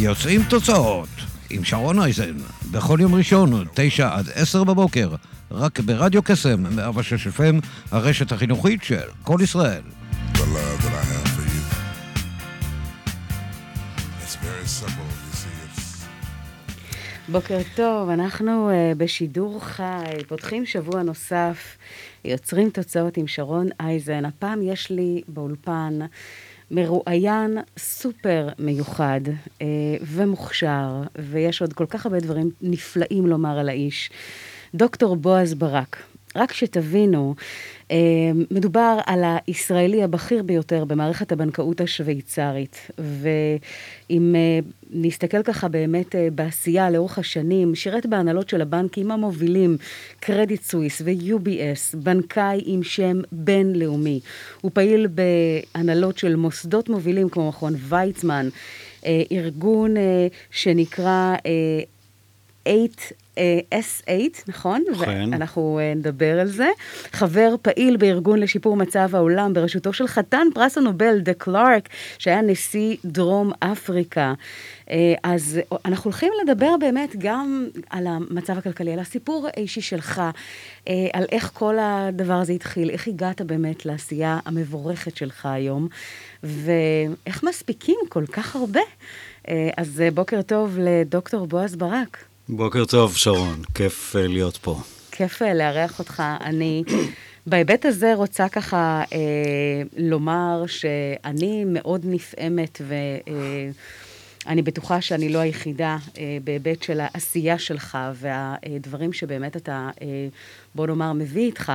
יוצאים תוצאות עם שרון אייזן, בכל יום ראשון, תשע עד עשר בבוקר, רק ברדיו קסם, 106 FM, הרשת החינוכית של כל ישראל. בוקר טוב, אנחנו uh, בשידור חי, פותחים שבוע נוסף, יוצרים תוצאות עם שרון אייזן. הפעם יש לי באולפן מרואיין סופר מיוחד uh, ומוכשר, ויש עוד כל כך הרבה דברים נפלאים לומר על האיש. דוקטור בועז ברק. רק שתבינו, אה, מדובר על הישראלי הבכיר ביותר במערכת הבנקאות השוויצרית, ואם אה, נסתכל ככה באמת אה, בעשייה לאורך השנים, שירת בהנהלות של הבנקים המובילים, קרדיט סוויס ו-UBS, בנקאי עם שם בינלאומי. הוא פעיל בהנהלות של מוסדות מובילים כמו מכון ויצמן, ארגון שנקרא 8 S8, נכון? כן. ואנחנו אה, נדבר על זה. חבר פעיל בארגון לשיפור מצב העולם בראשותו של חתן פרס הנובל, דה קלארק, שהיה נשיא דרום אפריקה. אה, אז אנחנו הולכים לדבר באמת גם על המצב הכלכלי, על הסיפור האישי שלך, אה, על איך כל הדבר הזה התחיל, איך הגעת באמת לעשייה המבורכת שלך היום, ואיך מספיקים כל כך הרבה. אז בוקר טוב לדוקטור בועז ברק. בוקר טוב, שרון, כיף uh, להיות פה. כיף uh, לארח אותך. אני בהיבט הזה רוצה ככה אה, לומר שאני מאוד נפעמת ואני אה, בטוחה שאני לא היחידה אה, בהיבט של העשייה שלך והדברים שבאמת אתה, אה, בוא נאמר, מביא איתך.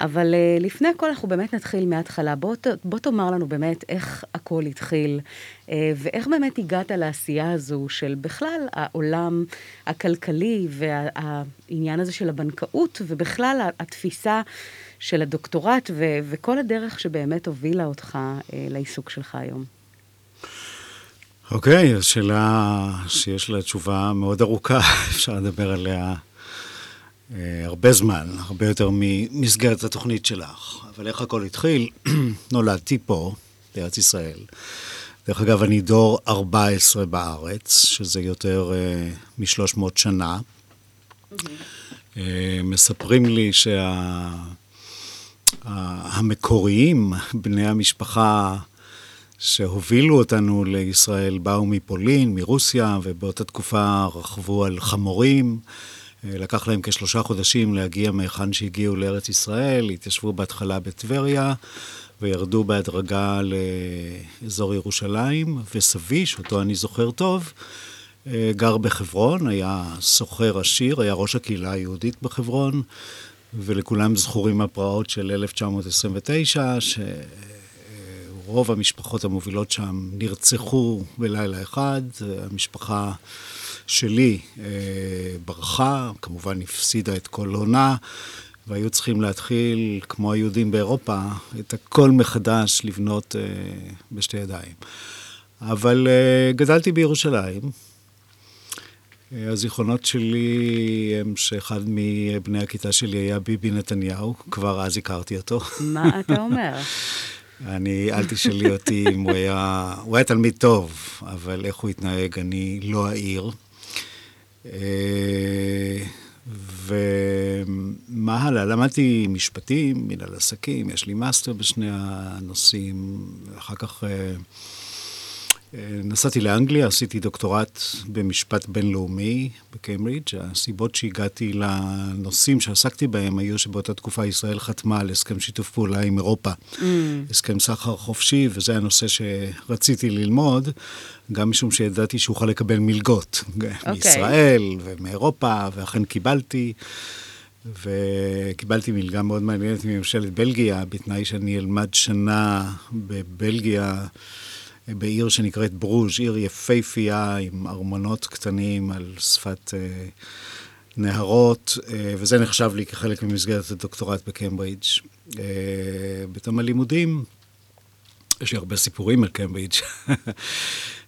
אבל uh, לפני הכל אנחנו באמת נתחיל מההתחלה. בוא, בוא תאמר לנו באמת איך הכל התחיל, ואיך באמת הגעת לעשייה הזו של בכלל העולם הכלכלי והעניין הזה של הבנקאות, ובכלל התפיסה של הדוקטורט ו- וכל הדרך שבאמת הובילה אותך לעיסוק שלך היום. אוקיי, okay, שאלה שיש לה תשובה מאוד ארוכה, אפשר לדבר עליה אה, הרבה זמן, הרבה יותר ממסגרת התוכנית שלך. אבל איך הכל התחיל? נולדתי פה, בארץ ישראל. דרך אגב, אני דור 14 בארץ, שזה יותר uh, מ-300 שנה. Mm-hmm. Uh, מספרים לי שהמקוריים, שה, בני המשפחה שהובילו אותנו לישראל, באו מפולין, מרוסיה, ובאותה תקופה רכבו על חמורים. אה, לקח להם כשלושה חודשים להגיע מהיכן שהגיעו לארץ ישראל, התיישבו בהתחלה בטבריה וירדו בהדרגה לאזור ירושלים, וסבי, שאותו אני זוכר טוב, אה, גר בחברון, היה סוחר עשיר, היה ראש הקהילה היהודית בחברון, ולכולם זכורים הפרעות של 1929, שרוב המשפחות המובילות שם נרצחו בלילה אחד, המשפחה... שלי אה, ברחה, כמובן הפסידה את כל עונה, והיו צריכים להתחיל, כמו היהודים באירופה, את הכל מחדש לבנות אה, בשתי ידיים. אבל אה, גדלתי בירושלים. אה, הזיכרונות שלי הם שאחד מבני הכיתה שלי היה ביבי נתניהו, כבר אז הכרתי אותו. מה אתה אומר? אני, אל תשאלי אותי אם הוא היה, הוא היה תלמיד טוב, אבל איך הוא התנהג אני לא אעיר. אה, ומה הלאה? למדתי משפטים, מנהל עסקים, יש לי מאסטר בשני הנושאים, אחר כך אה, נסעתי לאנגליה, עשיתי דוקטורט במשפט בינלאומי בקיימברידג'. הסיבות שהגעתי לנושאים שעסקתי בהם היו שבאותה תקופה ישראל חתמה על הסכם שיתוף פעולה עם אירופה, mm. הסכם סחר חופשי, וזה הנושא שרציתי ללמוד, גם משום שידעתי שאוכל לקבל מלגות okay. אוקיי. מישראל ומאירופה, ואכן קיבלתי. וקיבלתי מלגה מאוד מעניינת מממשלת בלגיה, בתנאי שאני אלמד שנה בבלגיה בעיר שנקראת ברוז', עיר יפייפייה עם ארמונות קטנים על שפת אה, נהרות, אה, וזה נחשב לי כחלק ממסגרת הדוקטורט בקיימברידג'. אה, בתום הלימודים, יש לי הרבה סיפורים על קיימברידג'.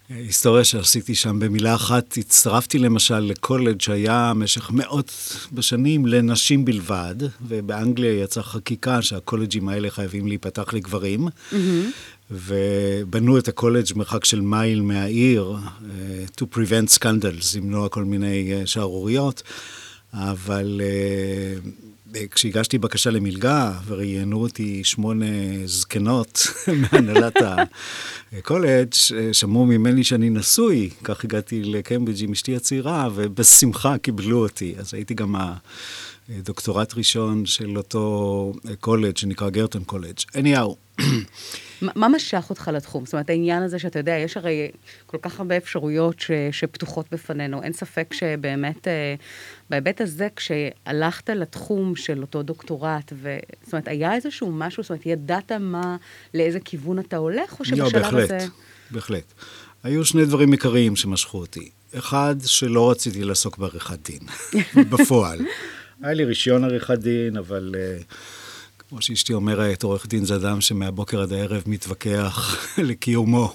היסטוריה שעשיתי שם במילה אחת, הצטרפתי למשל לקולג' שהיה במשך מאות בשנים לנשים בלבד, ובאנגליה יצאה חקיקה שהקולג'ים האלה חייבים להיפתח לגברים, mm-hmm. ובנו את הקולג' מרחק של מייל מהעיר, uh, to prevent scandals, למנוע כל מיני uh, שערוריות, אבל uh, כשהגשתי בקשה למלגה וראיינו אותי שמונה זקנות מהנהלת הקולג', שמעו ממני שאני נשוי, כך הגעתי לקיימברידג' עם אשתי הצעירה, ובשמחה קיבלו אותי. אז הייתי גם הדוקטורט ראשון של אותו קולג' שנקרא גירטון קולג'. anyhow. מה משך אותך לתחום? זאת אומרת, העניין הזה שאתה יודע, יש הרי כל כך הרבה אפשרויות ש, שפתוחות בפנינו. אין ספק שבאמת, אה, בהיבט הזה, כשהלכת לתחום של אותו דוקטורט, ו... זאת אומרת, היה איזשהו משהו, זאת אומרת, ידעת מה, לאיזה כיוון אתה הולך, או שבשלב לא, בהחלט, הזה... בהחלט. היו שני דברים עיקריים שמשכו אותי. אחד, שלא רציתי לעסוק בעריכת דין, בפועל. היה לי רישיון עריכת דין, אבל... Uh, כמו שאשתי אומרת, עורך דין זה אדם שמהבוקר עד הערב מתווכח לקיומו.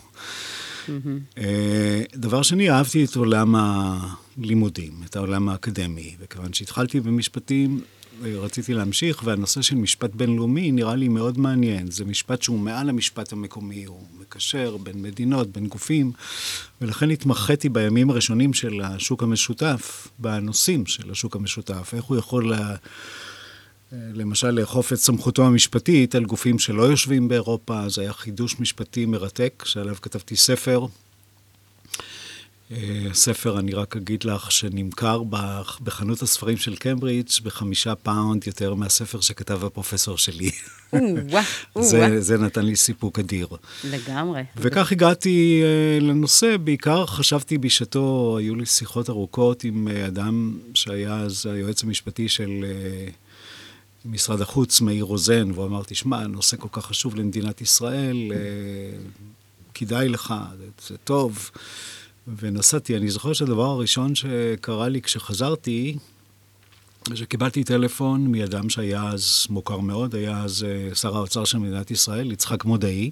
אה, דבר שני, אהבתי את עולם הלימודים, את העולם האקדמי, וכיוון שהתחלתי במשפטים, רציתי להמשיך, והנושא של משפט בינלאומי נראה לי מאוד מעניין. זה משפט שהוא מעל המשפט המקומי, הוא מקשר בין מדינות, בין גופים, ולכן התמחיתי בימים הראשונים של השוק המשותף, בנושאים של השוק המשותף, איך הוא יכול לה... למשל, לאכוף את סמכותו המשפטית על גופים שלא יושבים באירופה, זה היה חידוש משפטי מרתק, שעליו כתבתי ספר. אה, ספר, אני רק אגיד לך, שנמכר בחנות הספרים של קיימברידג' בחמישה פאונד יותר מהספר שכתב הפרופסור שלי. זה, זה נתן לי סיפוק אדיר. לגמרי. וכך הגעתי uh, לנושא, בעיקר חשבתי בשעתו, היו לי שיחות ארוכות עם uh, אדם שהיה אז היועץ המשפטי של... משרד החוץ, מאיר רוזן, והוא אמר, תשמע, הנושא כל כך חשוב למדינת ישראל, אה, כדאי לך, זה טוב. ונסעתי, אני זוכר שהדבר הראשון שקרה לי כשחזרתי, שקיבלתי טלפון מאדם שהיה אז מוכר מאוד, היה אז אה, שר האוצר של מדינת ישראל, יצחק מודעי,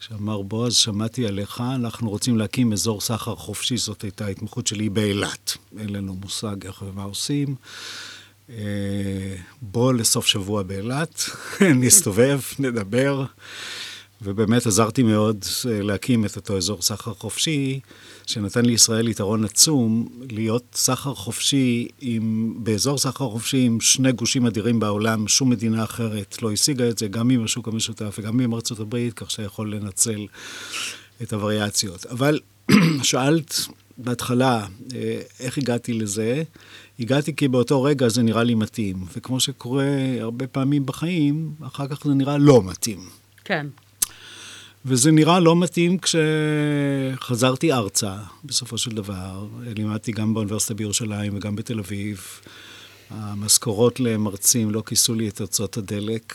שאמר, בועז, שמעתי עליך, אנחנו רוצים להקים אזור סחר חופשי, זאת הייתה ההתמחות שלי באילת. אין לנו מושג איך ומה עושים. אה, בוא לסוף שבוע באילת, נסתובב, נדבר, ובאמת עזרתי מאוד אה, להקים את אותו אזור סחר חופשי, שנתן לישראל יתרון עצום להיות סחר חופשי עם, באזור סחר חופשי עם שני גושים אדירים בעולם, שום מדינה אחרת לא השיגה את זה, גם עם השוק המשותף וגם עם ארצות הברית, כך שיכול לנצל את הווריאציות. אבל שאלת בהתחלה אה, איך הגעתי לזה, הגעתי כי באותו רגע זה נראה לי מתאים, וכמו שקורה הרבה פעמים בחיים, אחר כך זה נראה לא מתאים. כן. וזה נראה לא מתאים כשחזרתי ארצה, בסופו של דבר. לימדתי גם באוניברסיטה בירושלים וגם בתל אביב. המשכורות למרצים לא כיסו לי את הוצאות הדלק.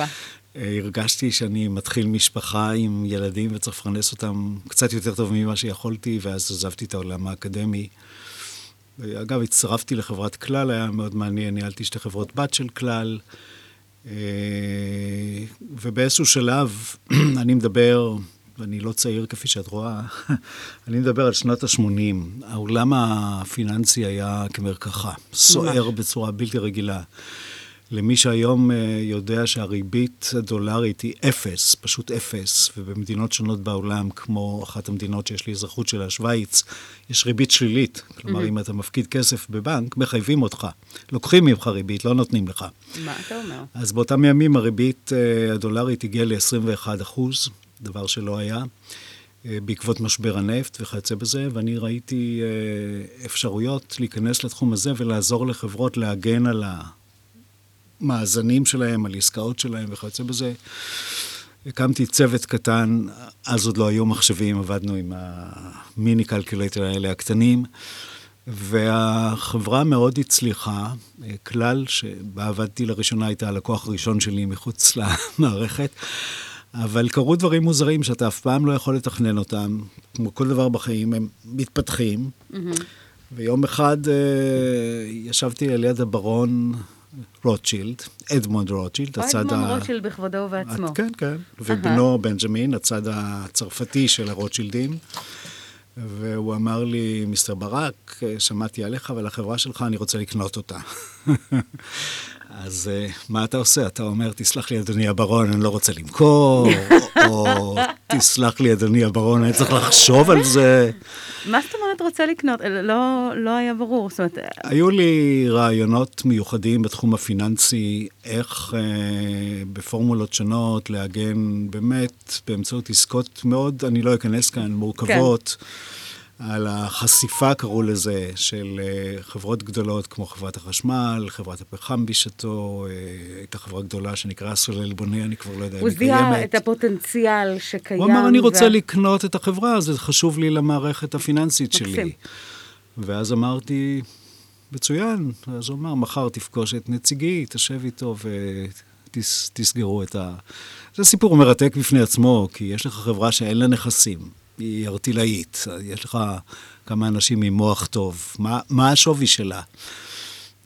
הרגשתי שאני מתחיל משפחה עם ילדים וצריך לפרנס אותם קצת יותר טוב ממה שיכולתי, ואז עזבתי את העולם האקדמי. אגב, הצטרפתי לחברת כלל, היה מאוד מעניין, ניהלתי שתי חברות בת של כלל, ובאיזשהו שלב, אני מדבר, ואני לא צעיר כפי שאת רואה, אני מדבר על שנות ה-80. העולם הפיננסי היה כמרקחה, סוער בצורה בלתי רגילה. למי שהיום אה, יודע שהריבית הדולרית היא אפס, פשוט אפס, ובמדינות שונות בעולם, כמו אחת המדינות שיש לי אזרחות שלה, שווייץ, יש ריבית שלילית. כלומר, mm-hmm. אם אתה מפקיד כסף בבנק, מחייבים אותך. לוקחים ממך ריבית, לא נותנים לך. מה אתה אומר? אז באותם ימים הריבית אה, הדולרית הגיעה ל-21 אחוז, דבר שלא היה. אה, בעקבות משבר הנפט וכיוצא בזה, ואני ראיתי אפשרויות להיכנס לתחום הזה ולעזור לחברות להגן על ה... המאזנים שלהם, על עסקאות שלהם וכיוצא בזה. הקמתי צוות קטן, אז עוד לא היו מחשבים, עבדנו עם ה mini calculator האלה הקטנים, והחברה מאוד הצליחה. כלל שבה עבדתי לראשונה הייתה הלקוח הראשון שלי מחוץ למערכת. אבל קרו דברים מוזרים שאתה אף פעם לא יכול לתכנן אותם. כמו כל דבר בחיים, הם מתפתחים. ויום אחד אה, ישבתי על יד הברון רוטשילד, אדמונד רוטשילד, הצד אדמונד ה... רוטשילד בכבודו ובעצמו. כן, כן. ובנו בנג'מין, הצד הצרפתי של הרוטשילדים. והוא אמר לי, מיסטר ברק, שמעתי עליך ועל החברה שלך, אני רוצה לקנות אותה. אז uh, מה אתה עושה? אתה אומר, תסלח לי, אדוני הברון, אני לא רוצה למכור, או תסלח לי, אדוני הברון, אני צריך לחשוב על זה. מה זאת אומרת רוצה לקנות? לא, לא היה ברור, זאת אומרת... היו לי רעיונות מיוחדים בתחום הפיננסי, איך אה, בפורמולות שונות להגן באמת באמצעות עסקות מאוד, אני לא אכנס כאן, מורכבות. כן. על החשיפה, קראו לזה, של uh, חברות גדולות כמו חברת החשמל, חברת הפחם בשעתו, uh, הייתה חברה גדולה שנקראה סולל בונה, אני כבר לא יודע אם היא קיימת. הוא זיהה את הפוטנציאל שקיים. הוא אמר, אני רוצה וה... לקנות את החברה, זה חשוב לי למערכת הפיננסית מקסים. שלי. ואז אמרתי, מצוין. אז הוא אמר, מחר תפגוש את נציגי, תשב איתו ותסגרו את ה... זה סיפור מרתק בפני עצמו, כי יש לך חברה שאין לה נכסים. היא ארטילאית, יש לך כמה אנשים עם מוח טוב, מה, מה השווי שלה?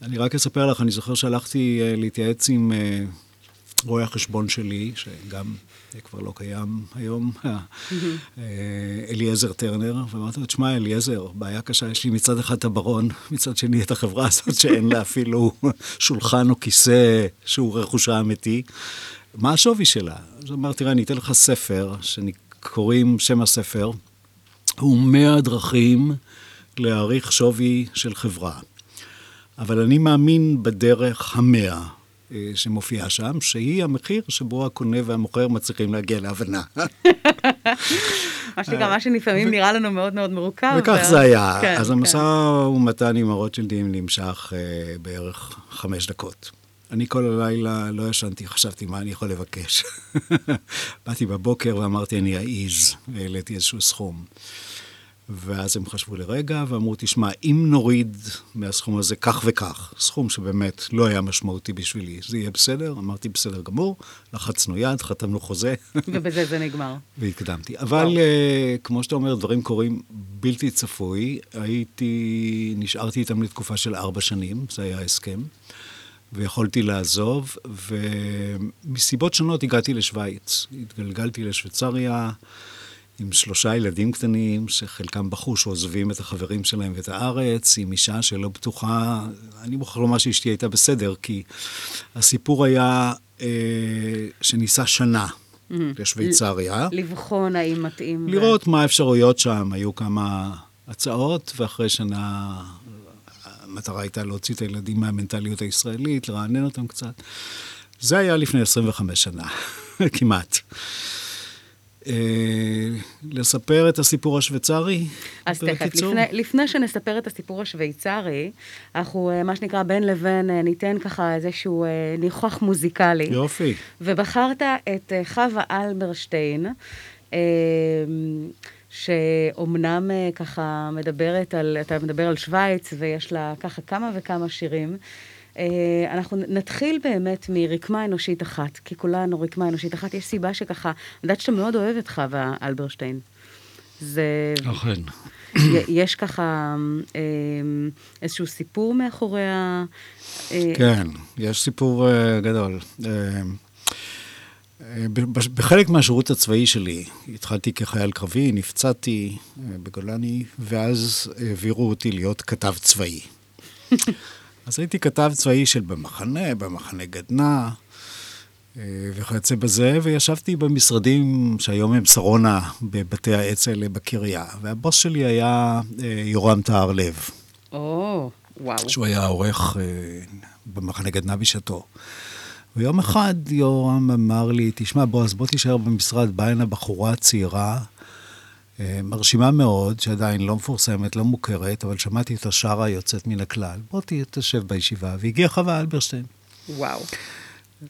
אני רק אספר לך, אני זוכר שהלכתי uh, להתייעץ עם uh, רואה החשבון שלי, שגם כבר לא קיים היום, אליעזר טרנר, ואמרתי לו, תשמע, אליעזר, בעיה קשה, יש לי מצד אחד את הברון, מצד שני את החברה הזאת שאין לה אפילו שולחן או כיסא שהוא רכושה אמיתי. מה השווי שלה? אז אמרתי, תראה, אני אתן לך ספר, שאני... קוראים שם הספר, הוא מאה דרכים להעריך שווי של חברה. אבל אני מאמין בדרך המאה אה, שמופיעה שם, שהיא המחיר שבו הקונה והמוכר מצליחים להגיע להבנה. מה שנקרא, מה שלפעמים נראה לנו מאוד מאוד מורכב. וכך זה היה. כן, אז המשא כן. ומתן עם הרוטשילדים נמשך אה, בערך חמש דקות. אני כל הלילה לא ישנתי, חשבתי מה אני יכול לבקש. באתי בבוקר ואמרתי, אני אעיז, והעליתי איזשהו סכום. ואז הם חשבו לרגע ואמרו, תשמע, אם נוריד מהסכום הזה כך וכך, סכום שבאמת לא היה משמעותי בשבילי, זה יהיה בסדר? אמרתי, בסדר גמור, לחצנו יד, חתמנו חוזה. ובזה זה נגמר. והקדמתי. אבל uh, כמו שאתה אומר, דברים קורים בלתי צפוי. הייתי, נשארתי איתם לתקופה של ארבע שנים, זה היה ההסכם. ויכולתי לעזוב, ומסיבות שונות הגעתי לשוויץ. התגלגלתי לשוויצריה עם שלושה ילדים קטנים, שחלקם בחו שעוזבים את החברים שלהם ואת הארץ, עם אישה שלא בטוחה, אני מוכרח לומר שאשתי הייתה בסדר, כי הסיפור היה אה, שניסה שנה. Mm-hmm. לשוויצריה. לבחון האם מתאים. לראות. מה האפשרויות שם. היו כמה הצעות, ואחרי שנה המטרה הייתה להוציא את הילדים מהמנטליות הישראלית, לרענן אותם קצת. זה היה לפני 25 שנה, כמעט. Uh, לספר את הסיפור השוויצרי? אז תכף, לפני, לפני שנספר את הסיפור השוויצרי, אנחנו, uh, מה שנקרא, בין לבין, uh, ניתן ככה איזשהו ניחוח מוזיקלי. יופי. ובחרת את חווה אלברשטיין. שאומנם אה, ככה מדברת על, אתה מדבר על שווייץ, ויש לה ככה כמה וכמה שירים. אה, אנחנו נתחיל באמת מרקמה אנושית אחת, כי כולנו רקמה אנושית אחת. יש סיבה שככה, אני יודעת שאתה מאוד אוהב את חווה אלברשטיין. זה... אכן. יש ככה אה, איזשהו סיפור מאחורי ה... כן, יש סיפור גדול. בחלק מהשירות הצבאי שלי, התחלתי כחייל קרבי, נפצעתי אה, בגולני, ואז העבירו אותי להיות כתב צבאי. אז הייתי כתב צבאי של במחנה, במחנה גדנ"ע, אה, וכיוצא בזה, וישבתי במשרדים שהיום הם שרונה בבתי האלה בקריה, והבוס שלי היה אה, יורם טהר לב. או, וואו. שהוא היה עורך במחנה גדנ"ע בשעתו. ויום אחד יורם אמר לי, תשמע, בועז, בוא תישאר במשרד, באה הנה בחורה צעירה, אה, מרשימה מאוד, שעדיין לא מפורסמת, לא מוכרת, אבל שמעתי את השרה יוצאת מן הכלל. בוא תשב בישיבה, והגיעה חווה אלברשטיין. וואו.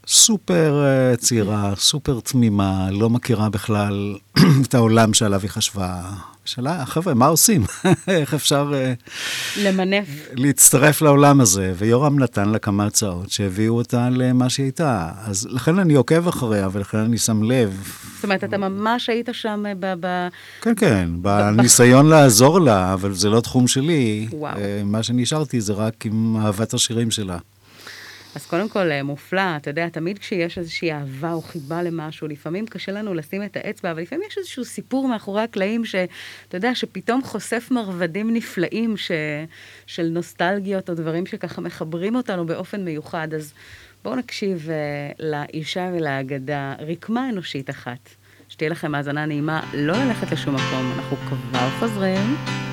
סופר uh, צעירה, סופר תמימה, לא מכירה בכלל את העולם שעליו היא חשבה. שאלה, חבר'ה, מה עושים? איך אפשר אה, למנף. להצטרף לעולם הזה? ויורם נתן לה כמה הצעות שהביאו אותה למה שהיא הייתה. אז לכן אני עוקב אחריה, ולכן אני שם לב. זאת אומרת, אתה ממש היית שם אה, ב... ב... כן, כן, בניסיון לעזור לה, אבל זה לא תחום שלי. וואו. אה, מה שנשארתי זה רק עם אהבת השירים שלה. אז קודם כל, אה, מופלא, אתה יודע, תמיד כשיש איזושהי אהבה או חיבה למשהו, לפעמים קשה לנו לשים את האצבע, אבל לפעמים יש איזשהו סיפור מאחורי הקלעים, שאתה יודע, שפתאום חושף מרבדים נפלאים ש... של נוסטלגיות או דברים שככה מחברים אותנו באופן מיוחד. אז בואו נקשיב uh, לאישה ולאגדה, רקמה אנושית אחת. שתהיה לכם האזנה נעימה, לא ללכת לשום מקום, אנחנו כבר חוזרים.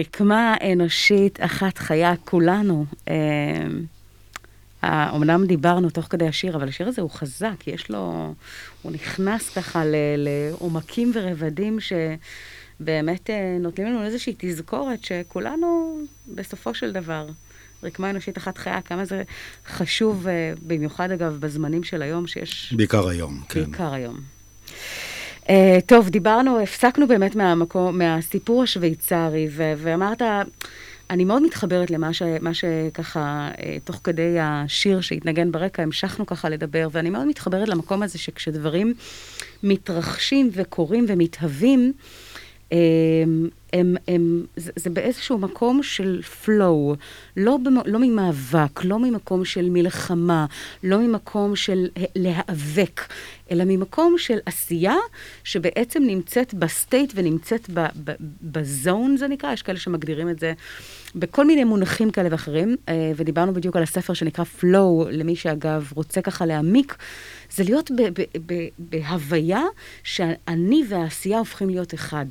רקמה אנושית אחת חיה, כולנו. אה, אמנם דיברנו תוך כדי השיר, אבל השיר הזה הוא חזק, יש לו... הוא נכנס ככה לעומקים ורבדים שבאמת אה, נותנים לנו איזושהי תזכורת שכולנו, בסופו של דבר, רקמה אנושית אחת חיה, כמה זה חשוב, אה, במיוחד אגב בזמנים של היום, שיש... בעיקר היום, כן. בעיקר היום. Uh, טוב, דיברנו, הפסקנו באמת מהמקום, מהסיפור השוויצרי, ו- ואמרת, אני מאוד מתחברת למה ש- שככה, uh, תוך כדי השיר שהתנגן ברקע, המשכנו ככה לדבר, ואני מאוד מתחברת למקום הזה שכשדברים מתרחשים וקורים ומתהווים, הם, הם, הם, זה, זה באיזשהו מקום של flow, לא, לא ממאבק, לא ממקום של מלחמה, לא ממקום של להיאבק, אלא ממקום של עשייה שבעצם נמצאת ב state ונמצאת ב zone, זה נקרא, יש כאלה שמגדירים את זה בכל מיני מונחים כאלה ואחרים, אה, ודיברנו בדיוק על הספר שנקרא flow, למי שאגב רוצה ככה להעמיק. זה להיות ב- ב- ב- בהוויה שאני והעשייה הופכים להיות אחד.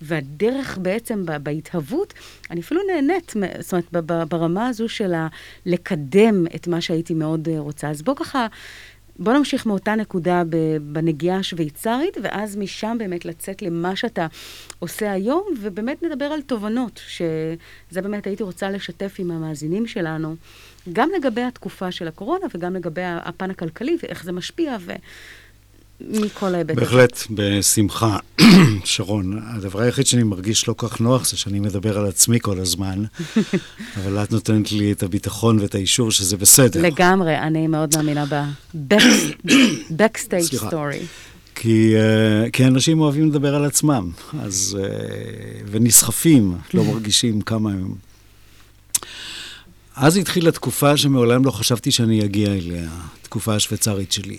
והדרך בעצם בהתהוות, אני אפילו נהנית, זאת אומרת, ברמה הזו של לקדם את מה שהייתי מאוד אה, רוצה. אז בוא ככה, בוא נמשיך מאותה נקודה בנגיעה השוויצרית, ואז משם באמת לצאת למה שאתה עושה היום, ובאמת נדבר על תובנות, שזה באמת הייתי רוצה לשתף עם המאזינים שלנו. גם לגבי התקופה של הקורונה וגם לגבי הפן הכלכלי ואיך זה משפיע ומכל ההיבט. בהחלט, בשמחה. שרון, הדבר היחיד שאני מרגיש לא כך נוח זה שאני מדבר על עצמי כל הזמן, אבל את נותנת לי את הביטחון ואת האישור שזה בסדר. לגמרי, אני מאוד מאמינה ב-backstage story. כי, uh, כי אנשים אוהבים לדבר על עצמם, אז, uh, ונסחפים, לא מרגישים כמה הם אז התחילה תקופה שמעולם לא חשבתי שאני אגיע אליה, תקופה השוויצרית שלי.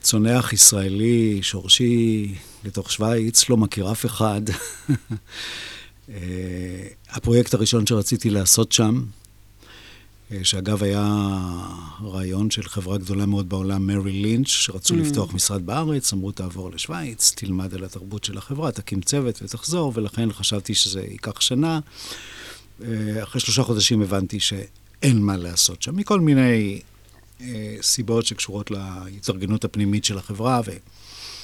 צונח ישראלי, שורשי, לתוך שווייץ, לא מכיר אף אחד. אה, הפרויקט הראשון שרציתי לעשות שם, אה, שאגב היה רעיון של חברה גדולה מאוד בעולם, מרי לינץ', שרצו mm. לפתוח משרד בארץ, אמרו תעבור לשוויץ, תלמד על התרבות של החברה, תקים צוות ותחזור, ולכן חשבתי שזה ייקח שנה. אה, אחרי שלושה חודשים הבנתי שאין מה לעשות שם, מכל מיני סיבות שקשורות להתארגנות הפנימית של החברה, ו...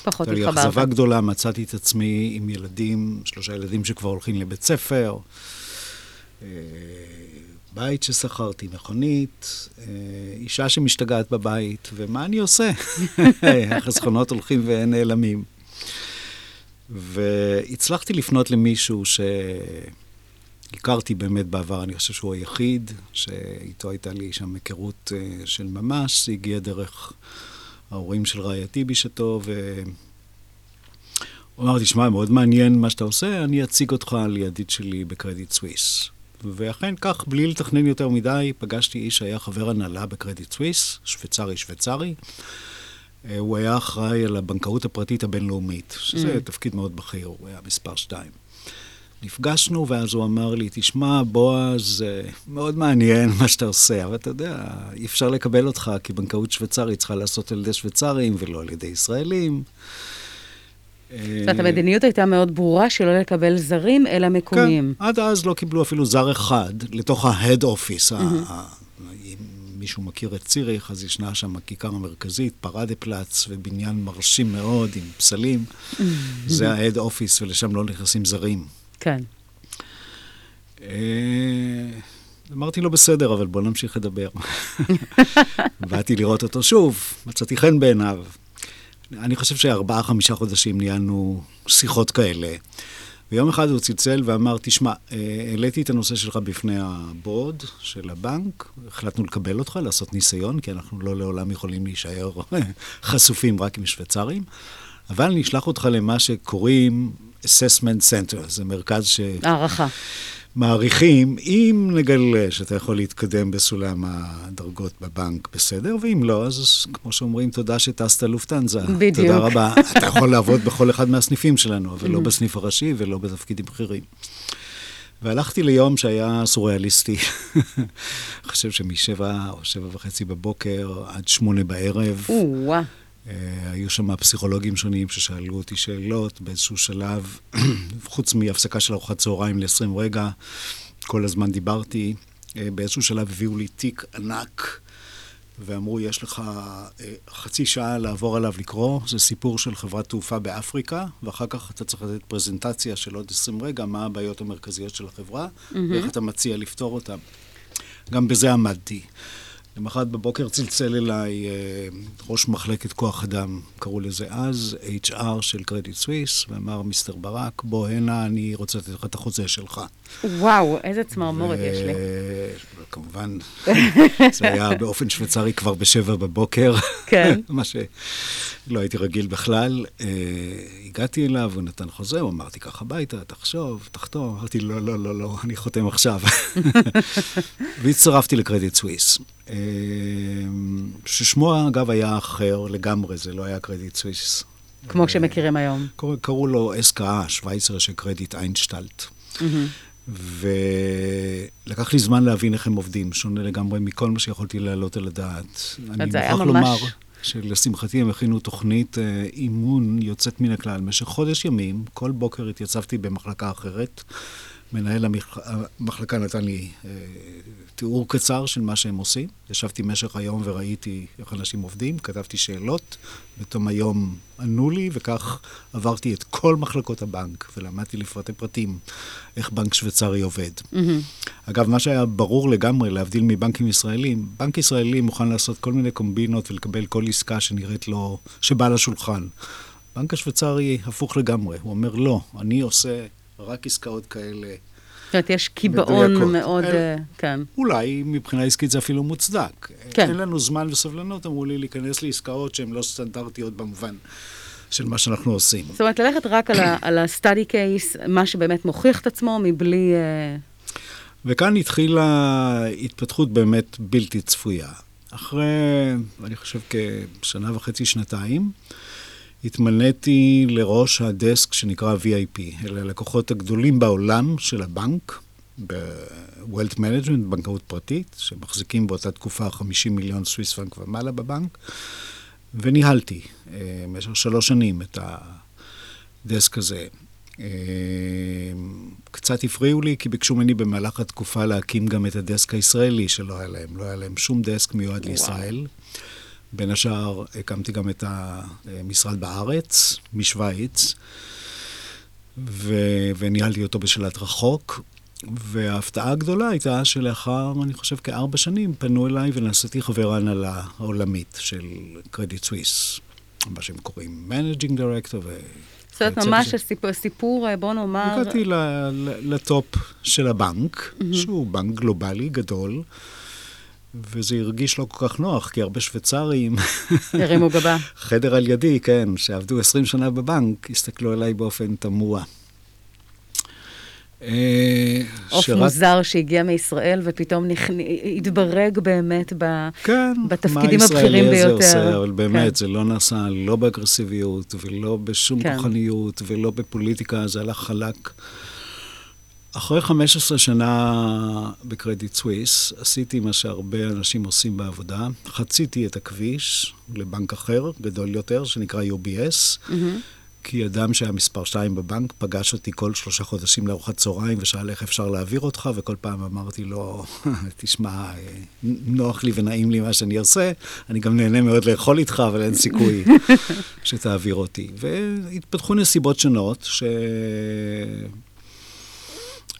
פחות התחברת. הייתה לי אכזבה גדולה, מצאתי את עצמי עם ילדים, שלושה ילדים שכבר הולכים לבית ספר, אה, בית ששכרתי, מכונית, אה, אישה שמשתגעת בבית, ומה אני עושה? החסכונות הולכים ונעלמים. והצלחתי לפנות למישהו ש... הכרתי באמת בעבר, אני חושב שהוא היחיד, שאיתו הייתה לי שם היכרות uh, של ממש, הגיע דרך ההורים של רעייתי בשעתו, ו... הוא אמר, תשמע, מאוד מעניין מה שאתה עושה, אני אציג אותך לידיד שלי בקרדיט סוויס. ואכן כך, בלי לתכנן יותר מדי, פגשתי איש שהיה חבר הנהלה בקרדיט סוויס, שוויצרי שוויצרי. אה, הוא היה אחראי על הבנקאות הפרטית הבינלאומית, שזה mm. תפקיד מאוד בכיר, הוא היה מספר שתיים. נפגשנו, ואז הוא אמר לי, תשמע, בועז, מאוד מעניין מה שאתה עושה, אבל אתה יודע, אי אפשר לקבל אותך, כי בנקאות שוויצרית צריכה לעשות על ידי שוויצרים ולא על ידי ישראלים. זאת אומרת, המדיניות הייתה מאוד ברורה שלא לקבל זרים, אלא מקומיים. כן, עד אז לא קיבלו אפילו זר אחד לתוך ה-head office. אם מישהו מכיר את ציריך, אז ישנה שם הכיכר המרכזית, פרדה פלאץ, ובניין מרשים מאוד עם פסלים. זה ה-head office, ולשם לא נכנסים זרים. כן. אה, אמרתי לו, בסדר, אבל בוא נמשיך לדבר. באתי לראות אותו שוב, מצאתי חן בעיניו. אני חושב שארבעה, חמישה חודשים ניהלנו שיחות כאלה. ויום אחד הוא צלצל ואמר, תשמע, אה, העליתי את הנושא שלך בפני הבורד של הבנק, החלטנו לקבל אותך, לעשות ניסיון, כי אנחנו לא לעולם יכולים להישאר חשופים רק עם שוויצרים, אבל נשלח אותך למה שקוראים assessment center, זה מרכז ש... הערכה. מעריכים, אם נגלה שאתה יכול להתקדם בסולם הדרגות בבנק, בסדר, ואם לא, אז כמו שאומרים, תודה שטסת לופטנזה. בדיוק. תודה רבה. אתה יכול לעבוד בכל אחד מהסניפים שלנו, אבל לא בסניף הראשי ולא בתפקידים בכירים. והלכתי ליום שהיה סוריאליסטי. אני חושב שמשבע או שבע וחצי בבוקר עד שמונה בערב. או-אה. אה, היו שם פסיכולוגים שונים ששאלו אותי שאלות באיזשהו שלב, חוץ מהפסקה של ארוחת צהריים ל-20 רגע, כל הזמן דיברתי. אה, באיזשהו שלב הביאו לי תיק ענק, ואמרו, יש לך אה, חצי שעה לעבור עליו לקרוא, זה סיפור של חברת תעופה באפריקה, ואחר כך אתה צריך לתת פרזנטציה של עוד 20 רגע, מה הבעיות המרכזיות של החברה, ואיך אתה מציע לפתור אותן. גם בזה עמדתי. למחרת בבוקר צלצל אליי אה, ראש מחלקת כוח אדם, קראו לזה אז, HR של קרדיט סוויס, ואמר, מיסטר ברק, בוא הנה, אני רוצה לתת לך את החוזה שלך. וואו, איזה צמרמורת יש לי. כמובן, זה היה באופן שוויצרי כבר בשבע בבוקר. כן. מה שלא הייתי רגיל בכלל. אה, הגעתי אליו, הוא נתן חוזה, הוא אמרתי, קח הביתה, תחשוב, תחתום. אמרתי, לא, לא, לא, לא, אני חותם עכשיו. והצטרפתי לקרדיט סוויס. אה, ששמו, אגב, היה אחר לגמרי, זה לא היה קרדיט סוויס. כמו שמכירים היום. קראו, קראו לו SKA, שווייצר של קרדיט איינשטלט. ולקח לי זמן להבין איך הם עובדים, שונה לגמרי מכל מה שיכולתי להעלות על הדעת. אני מוכרח ממש- לומר שלשמחתי הם הכינו תוכנית אה, אימון יוצאת מן הכלל. במשך חודש ימים, כל בוקר התייצבתי במחלקה אחרת. מנהל המח- המחלקה נתן לי אה, תיאור קצר של מה שהם עושים. ישבתי במשך היום וראיתי איך אנשים עובדים, כתבתי שאלות, בתום היום ענו לי, וכך עברתי את כל מחלקות הבנק, ולמדתי לפרטי פרטים איך בנק שוויצרי עובד. אגב, מה שהיה ברור לגמרי, להבדיל מבנקים ישראלים, בנק ישראלי מוכן לעשות כל מיני קומבינות ולקבל כל עסקה שנראית לו, שבאה לשולחן. בנק השוויצרי הפוך לגמרי, הוא אומר, לא, אני עושה רק עסקאות כאלה. זאת אומרת, יש קיבעון. מאוד, אה, כן. אולי מבחינה עסקית זה אפילו מוצדק. כן. אין לנו זמן וסבלנות, אמרו לי, להיכנס לעסקאות שהן לא סטנדרטיות במובן של מה שאנחנו עושים. זאת אומרת, ללכת רק על ה-study case, מה שבאמת מוכיח את עצמו, מבלי... אה, וכאן התחילה התפתחות באמת בלתי צפויה. אחרי, אני חושב, כשנה וחצי, שנתיים, התמניתי לראש הדסק שנקרא VIP. אלה הלקוחות הגדולים בעולם של הבנק, ב-Wealth Management, בנקאות פרטית, שמחזיקים באותה תקופה 50 מיליון סוויס פרנק ומעלה בבנק, וניהלתי אה, במשך שלוש שנים את הדסק הזה. אה, קצת הפריעו לי, כי ביקשו ממני במהלך התקופה להקים גם את הדסק הישראלי שלא היה להם. לא היה להם שום דסק מיועד לישראל. בין השאר, הקמתי גם את המשרד בארץ, משוויץ, ו- וניהלתי אותו בשלט רחוק. וההפתעה הגדולה הייתה שלאחר, אני חושב, כארבע שנים, פנו אליי ונעשיתי חבר ההנהלה העולמית של קרדיט סוויס, מה שהם קוראים managing director. ו... זאת אומרת, ממש. הסיפור, סיפור, אה, בוא נאמר... הגעתי ל top של הבנק, שהוא בנק גלובלי גדול, וזה הרגיש לא כל כך נוח, כי הרבה שוויצרים, הרימו גבה. חדר על ידי, כן, שעבדו 20 שנה בבנק, הסתכלו עליי באופן תמוה. אה, עוף שרק- מוזר שהגיע מישראל ופתאום נכנ- התברג באמת ב... כן, בתפקידים מה הבכירים הישראלי הזה ביותר. עושה, אבל באמת, כן. זה לא נעשה לא באגרסיביות ולא בשום כן. כוחניות ולא בפוליטיקה, זה הלך חלק. אחרי 15 שנה בקרדיט סוויס, עשיתי מה שהרבה אנשים עושים בעבודה. חציתי את הכביש לבנק אחר, גדול יותר, שנקרא UBS, כי אדם שהיה מספר 2 בבנק פגש אותי כל שלושה חודשים לארוחת צהריים ושאל איך אפשר להעביר אותך, וכל פעם אמרתי לו, תשמע, אה, נוח לי ונעים לי מה שאני עושה, אני גם נהנה מאוד לאכול איתך, אבל אין סיכוי שתעביר אותי. והתפתחו נסיבות שונות ש...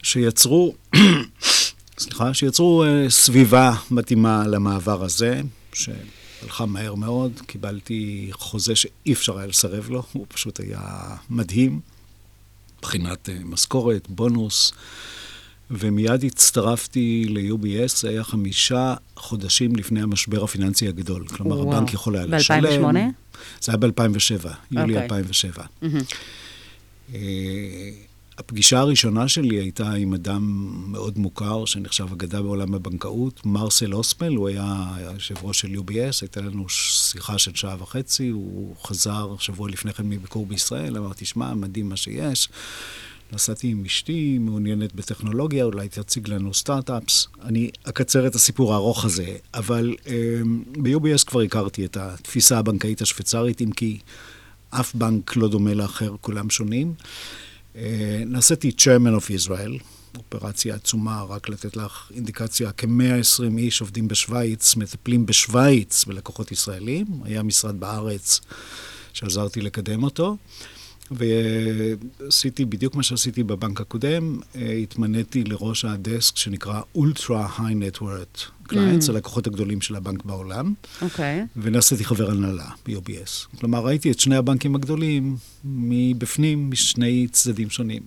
שיצרו, סליחה, שיצרו אה, סביבה מתאימה למעבר הזה, שהלכה מהר מאוד. קיבלתי חוזה שאי אפשר היה לסרב לו, הוא פשוט היה מדהים, מבחינת אה, משכורת, בונוס. ומיד הצטרפתי ל-UBS, זה היה חמישה חודשים לפני המשבר הפיננסי הגדול. כלומר, וואו. הבנק יכול היה לשלם. ב-2008? זה היה ב-2007, יולי אוקיי. 2007. אה, הפגישה הראשונה שלי הייתה עם אדם מאוד מוכר, שנחשב אגדה בעולם הבנקאות, מרסל אוסמל, הוא היה יושב ראש של UBS, הייתה לנו שיחה של שעה וחצי, הוא חזר שבוע לפני כן מביקור בישראל, אמר, תשמע, מדהים מה שיש. נסעתי עם אשתי, מעוניינת בטכנולוגיה, אולי תציג לנו סטארט-אפס. אני אקצר את הסיפור הארוך הזה, אבל אה, ב-UBS כבר הכרתי את התפיסה הבנקאית השוויצרית, אם כי אף בנק לא דומה לאחר, כולם שונים. אה, נעשיתי chairman of Israel, אופרציה עצומה, רק לתת לך אינדיקציה, כ-120 איש עובדים בשוויץ, מטפלים בשוויץ בלקוחות ישראלים. היה משרד בארץ שעזרתי לקדם אותו. ועשיתי בדיוק מה שעשיתי בבנק הקודם, אה, התמניתי לראש הדסק שנקרא Ultra High Network Clients, Mm. הלקוחות הגדולים של הבנק בעולם, אוקיי. ונעשיתי חבר הנהלה ב-UBS. כלומר, ראיתי את שני הבנקים הגדולים מבפנים, משני צדדים שונים.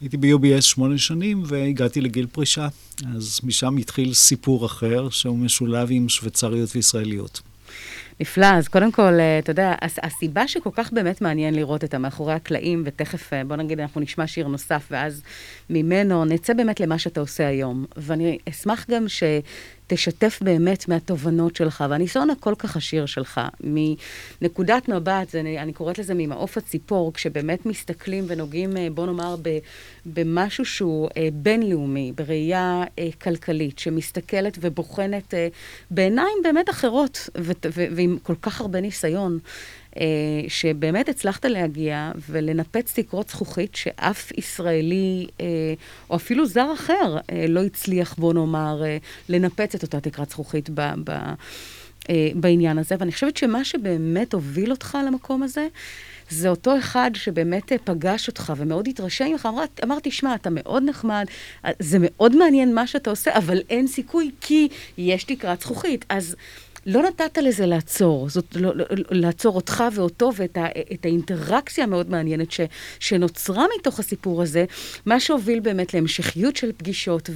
הייתי ב-UBS שמונה שנים והגעתי לגיל פרישה, אז משם התחיל סיפור אחר שהוא משולב עם שוויצריות וישראליות. נפלא, אז קודם כל, אה, אתה יודע, הס- הסיבה שכל כך באמת מעניין לראות את המאחורי הקלעים, ותכף, אה, בוא נגיד, אנחנו נשמע שיר נוסף, ואז ממנו נצא באמת למה שאתה עושה היום. ואני אשמח גם שתשתף באמת מהתובנות שלך, והניסיון הכל כך עשיר שלך, מנקודת מבט, אני, אני קוראת לזה ממעוף הציפור, כשבאמת מסתכלים ונוגעים, אה, בוא נאמר, ב, במשהו שהוא אה, בינלאומי, בראייה אה, כלכלית, שמסתכלת ובוחנת בעיניים באמת אחרות, ו- ו- ועם כל כך הרבה ניסיון, שבאמת הצלחת להגיע ולנפץ תקרות זכוכית שאף ישראלי, אה, או אפילו זר אחר, אה, לא הצליח, בוא נאמר, אה, לנפץ את אותה תקרת זכוכית ב... ב- אה, בעניין הזה, ואני חושבת שמה שבאמת הוביל אותך למקום הזה, זה אותו אחד שבאמת אה, פגש אותך ומאוד התרשם ממך, אמר, אמר, תשמע, אתה מאוד נחמד, אה, זה מאוד מעניין מה שאתה עושה, אבל אין סיכוי כי יש תקרת זכוכית. אז לא נתת לזה לעצור, זאת לא, לא, לעצור אותך ואותו ואת ה, את האינטראקציה המאוד מעניינת ש, שנוצרה מתוך הסיפור הזה, מה שהוביל באמת להמשכיות של פגישות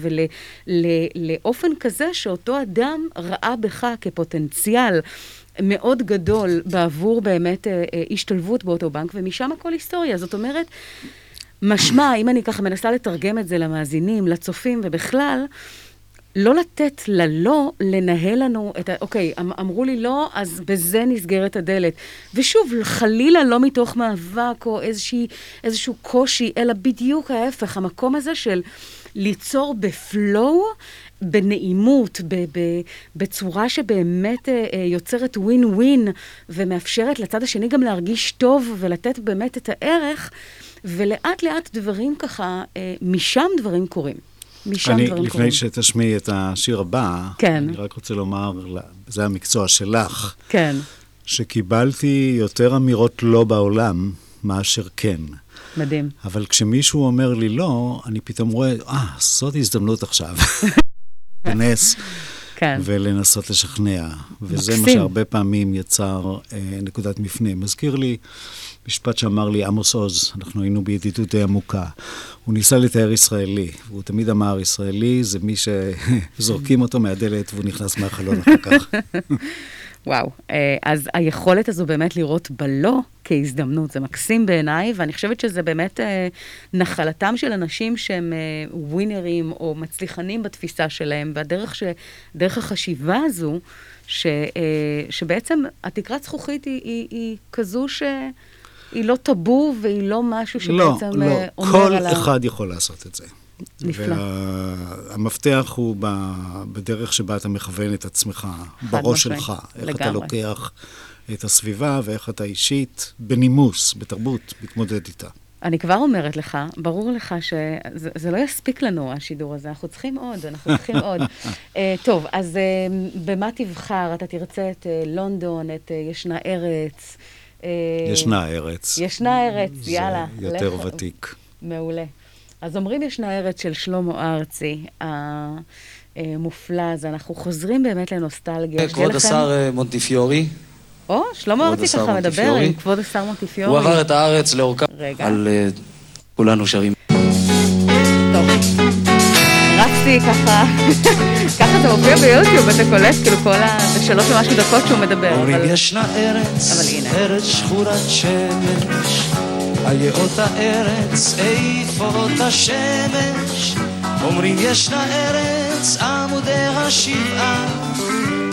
ולאופן כזה שאותו אדם ראה בך כפוטנציאל. מאוד גדול בעבור באמת אה, אה, השתלבות באותו בנק, ומשם הכל היסטוריה. זאת אומרת, משמע, אם אני ככה מנסה לתרגם את זה למאזינים, לצופים ובכלל, לא לתת ללא לנהל לנו את ה... אוקיי, אמ- אמרו לי לא, אז בזה נסגרת הדלת. ושוב, חלילה לא מתוך מאבק או איזושהי, איזשהו קושי, אלא בדיוק ההפך, המקום הזה של ליצור בפלואו, בנעימות, ב- ב- בצורה שבאמת אה, אה, יוצרת ווין ווין, ומאפשרת לצד השני גם להרגיש טוב ולתת באמת את הערך, ולאט לאט דברים ככה, אה, משם דברים קורים. משם אני, דברים לפני קורים. שתשמיעי את השיר הבא, כן. אני רק רוצה לומר, זה המקצוע שלך, כן, שקיבלתי יותר אמירות לא בעולם מאשר כן. מדהים. אבל כשמישהו אומר לי לא, אני פתאום רואה, אה, זאת הזדמנות עכשיו. להיכנס כן. ולנסות לשכנע. וזה מה מקסים. שהרבה פעמים יצר אה, נקודת מפנה. מזכיר לי משפט שאמר לי עמוס עוז, אנחנו היינו בידידות די עמוקה. הוא ניסה לתאר ישראלי, והוא תמיד אמר, ישראלי זה מי שזורקים אותו מהדלת והוא נכנס מהחלון אחר כך. וואו, אה, אז היכולת הזו באמת לראות בלא כהזדמנות, זה מקסים בעיניי, ואני חושבת שזה באמת אה, נחלתם של אנשים שהם אה, ווינרים או מצליחנים בתפיסה שלהם, והדרך ש, דרך החשיבה הזו, ש, שבעצם התקרת זכוכית היא, היא, היא כזו שהיא לא טאבו והיא לא משהו לא, שבעצם לא, אה, אומר כל על ה... אחד יכול לעשות את זה. נפלא. והמפתח הוא בדרך שבה אתה מכוון את עצמך, בראש משמעית, שלך. איך אתה לגמרי. לוקח את הסביבה ואיך אתה אישית, בנימוס, בתרבות, מתמודד איתה. אני כבר אומרת לך, ברור לך שזה זה לא יספיק לנו, השידור הזה, אנחנו צריכים עוד, אנחנו צריכים עוד. uh, טוב, אז uh, במה תבחר? אתה תרצה את uh, לונדון, את uh, ישנה ארץ. Uh, ישנה ארץ. ישנה ארץ, יאללה. זה יותר לך- ותיק. מעולה. אז אומרים ישנה ארץ של שלמה ארצי, המופלא הזה. אנחנו חוזרים באמת לנוסטלגיה. שתהיה כבוד לכם- השר אה, מונטיפיורי, או, שלמה ארצי ככה מדבר. עם כבוד השר מונטיפיורי. הוא עבר את הארץ לאורכה, רגע. על אה, כולנו שרים. טוב. רצתי ככה, ככה זה מופיע ביוטיוב, אתה קולט, כאילו כל ה... זה שלוש ומשהו דקות שהוא מדבר, אומרים אבל... ישנה ארץ, אבל הנה. ארץ שחורת שמש, איה אותה ארץ, איפה אותה שמש? אומרים ישנה ארץ, עמודיה שבעה,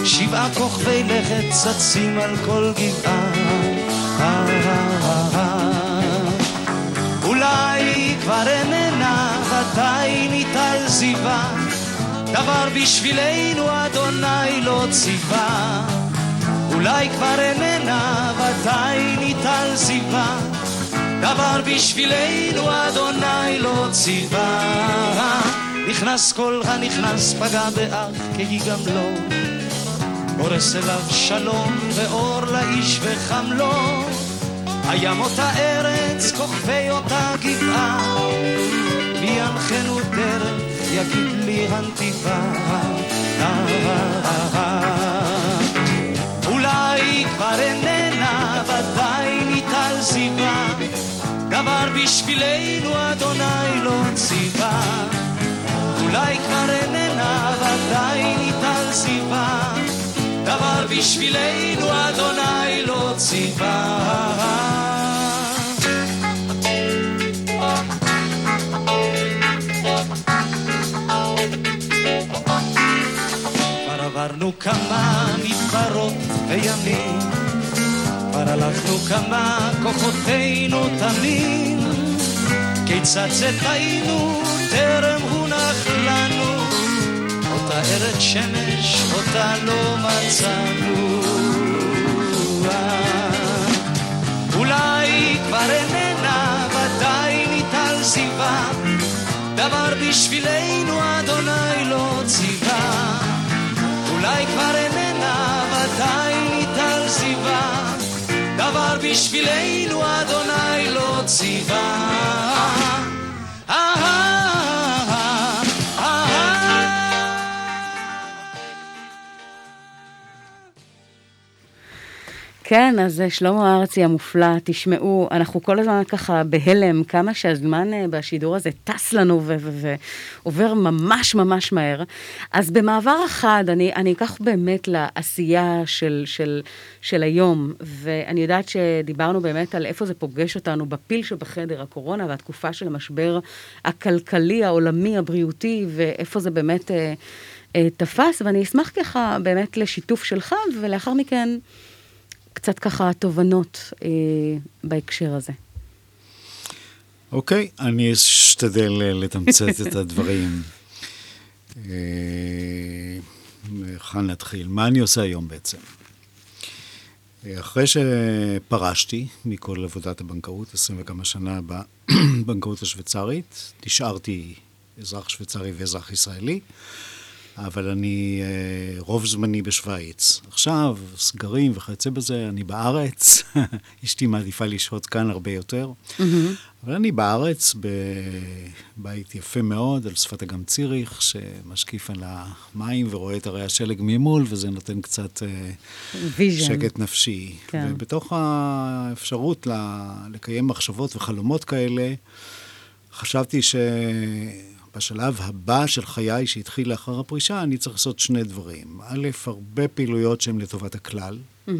שבעה כוכבי לכת צצים על כל גבעה. זיווה. דבר בשבילנו אדוני לא ציווה. אולי כבר איננה, ודאי ניטל זיווה. דבר בשבילנו אדוני לא ציווה. נכנס כל הנכנס פגע באח כי גם לא. הורס אליו שלום ואור לאיש וחם לו. הים אותה ארץ, כוכבי אותה גבעה. מי ינחנו דרך, יגיד לי הנתיבה. אולי כבר איננה, ודאי ניטל זיווה. דבר בשבילנו אדוני לא ציווה. אולי כבר איננה, ודאי ניטל זיווה. דבר בשבילנו אדוני לא ציווה. עברנו כמה מדברות וימים, כבר הלכנו כמה כוחותינו תמים, כיצד זה טעינו טרם הונח לנו, אותה ארץ שמש אותה לא מצאנו. אולי כבר איננה, ודאי ניטל זיווה, דבר בשבילנו אדוני לא ציווה. אולי כבר איננה, ודאי ניטל זיווה, דבר בשבילנו אדוני לא ציווה. כן, אז אה, שלמה ארצי המופלא, תשמעו, אנחנו כל הזמן ככה בהלם, כמה שהזמן אה, בשידור הזה טס לנו ועובר ממש ממש מהר. אז במעבר אחד, אני, אני אקח באמת לעשייה של, של, של היום, ואני יודעת שדיברנו באמת על איפה זה פוגש אותנו בפיל שבחדר, הקורונה והתקופה של המשבר הכלכלי, העולמי, הבריאותי, ואיפה זה באמת אה, אה, תפס, ואני אשמח ככה באמת לשיתוף שלך, ולאחר מכן... קצת ככה תובנות אה, בהקשר הזה. אוקיי, אני אשתדל אה, לתמצת את הדברים. אה, היכן נתחיל? מה אני עושה היום בעצם? אה, אחרי שפרשתי מכל עבודת הבנקאות, עשרים וכמה שנה בבנקאות השוויצרית, נשארתי אזרח שוויצרי ואזרח ישראלי. אבל אני אה, רוב זמני בשוויץ. עכשיו, סגרים וכיוצא בזה, אני בארץ, אשתי מעדיפה לשהות כאן הרבה יותר, mm-hmm. אבל אני בארץ, בבית יפה מאוד, על שפת אגם ציריך, שמשקיף על המים ורואה את הרי השלג ממול, וזה נותן קצת vision. שקט נפשי. כן. ובתוך האפשרות לקיים מחשבות וחלומות כאלה, חשבתי ש... בשלב הבא של חיי שהתחיל לאחר הפרישה, אני צריך לעשות שני דברים. א', הרבה פעילויות שהן לטובת הכלל. Mm-hmm.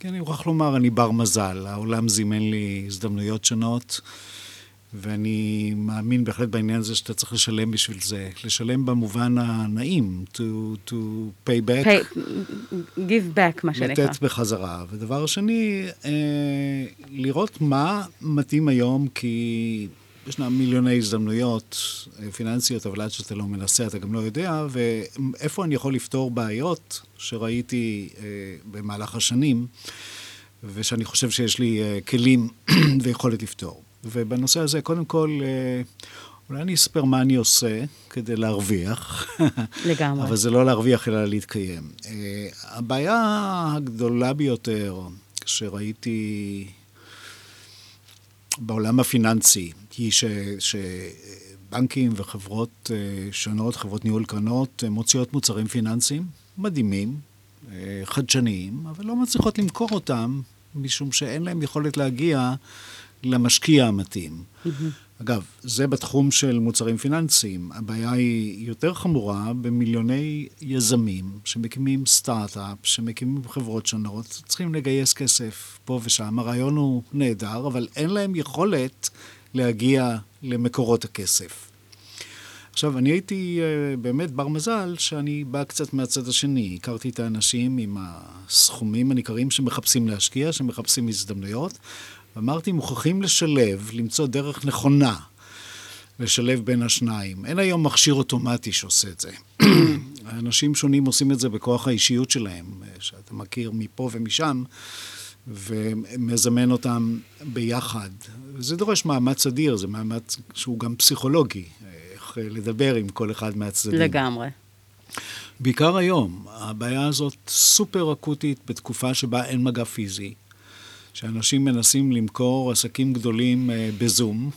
כי אני מוכרח לומר, אני בר מזל, העולם זימן לי הזדמנויות שונות, ואני מאמין בהחלט בעניין הזה שאתה צריך לשלם בשביל זה. לשלם במובן הנעים, to, to pay back. Pay, give back, מה שנקרא. לתת בחזרה. ודבר שני, אה, לראות מה מתאים היום, כי... ישנם מיליוני הזדמנויות אה, פיננסיות, אבל עד שאתה לא מנסה אתה גם לא יודע, ואיפה אני יכול לפתור בעיות שראיתי אה, במהלך השנים, ושאני חושב שיש לי אה, כלים ויכולת לפתור. ובנושא הזה, קודם כל, אה, אולי אני אספר מה אני עושה כדי להרוויח. לגמרי. אבל זה לא להרוויח, אלא להתקיים. אה, הבעיה הגדולה ביותר שראיתי בעולם הפיננסי, היא ש, שבנקים וחברות אה, שונות, חברות ניהול קרנות, מוציאות מוצרים פיננסיים מדהימים, אה, חדשניים, אבל לא מצליחות למכור אותם, משום שאין להם יכולת להגיע למשקיע המתאים. Mm-hmm. אגב, זה בתחום של מוצרים פיננסיים. הבעיה היא יותר חמורה במיליוני יזמים שמקימים סטארט-אפ, שמקימים חברות שונות, צריכים לגייס כסף פה ושם. הרעיון הוא נהדר, אבל אין להם יכולת להגיע למקורות הכסף. עכשיו, אני הייתי uh, באמת בר מזל שאני בא קצת מהצד השני. הכרתי את האנשים עם הסכומים הניכרים שמחפשים להשקיע, שמחפשים הזדמנויות, ואמרתי, מוכרחים לשלב, למצוא דרך נכונה לשלב בין השניים. אין היום מכשיר אוטומטי שעושה את זה. אנשים שונים עושים את זה בכוח האישיות שלהם, שאתה מכיר מפה ומשם, ומזמן אותם ביחד. זה דורש מאמץ אדיר, זה מאמץ שהוא גם פסיכולוגי, איך לדבר עם כל אחד מהצדדים. לגמרי. בעיקר היום, הבעיה הזאת סופר אקוטית בתקופה שבה אין מגע פיזי, שאנשים מנסים למכור עסקים גדולים אה, בזום,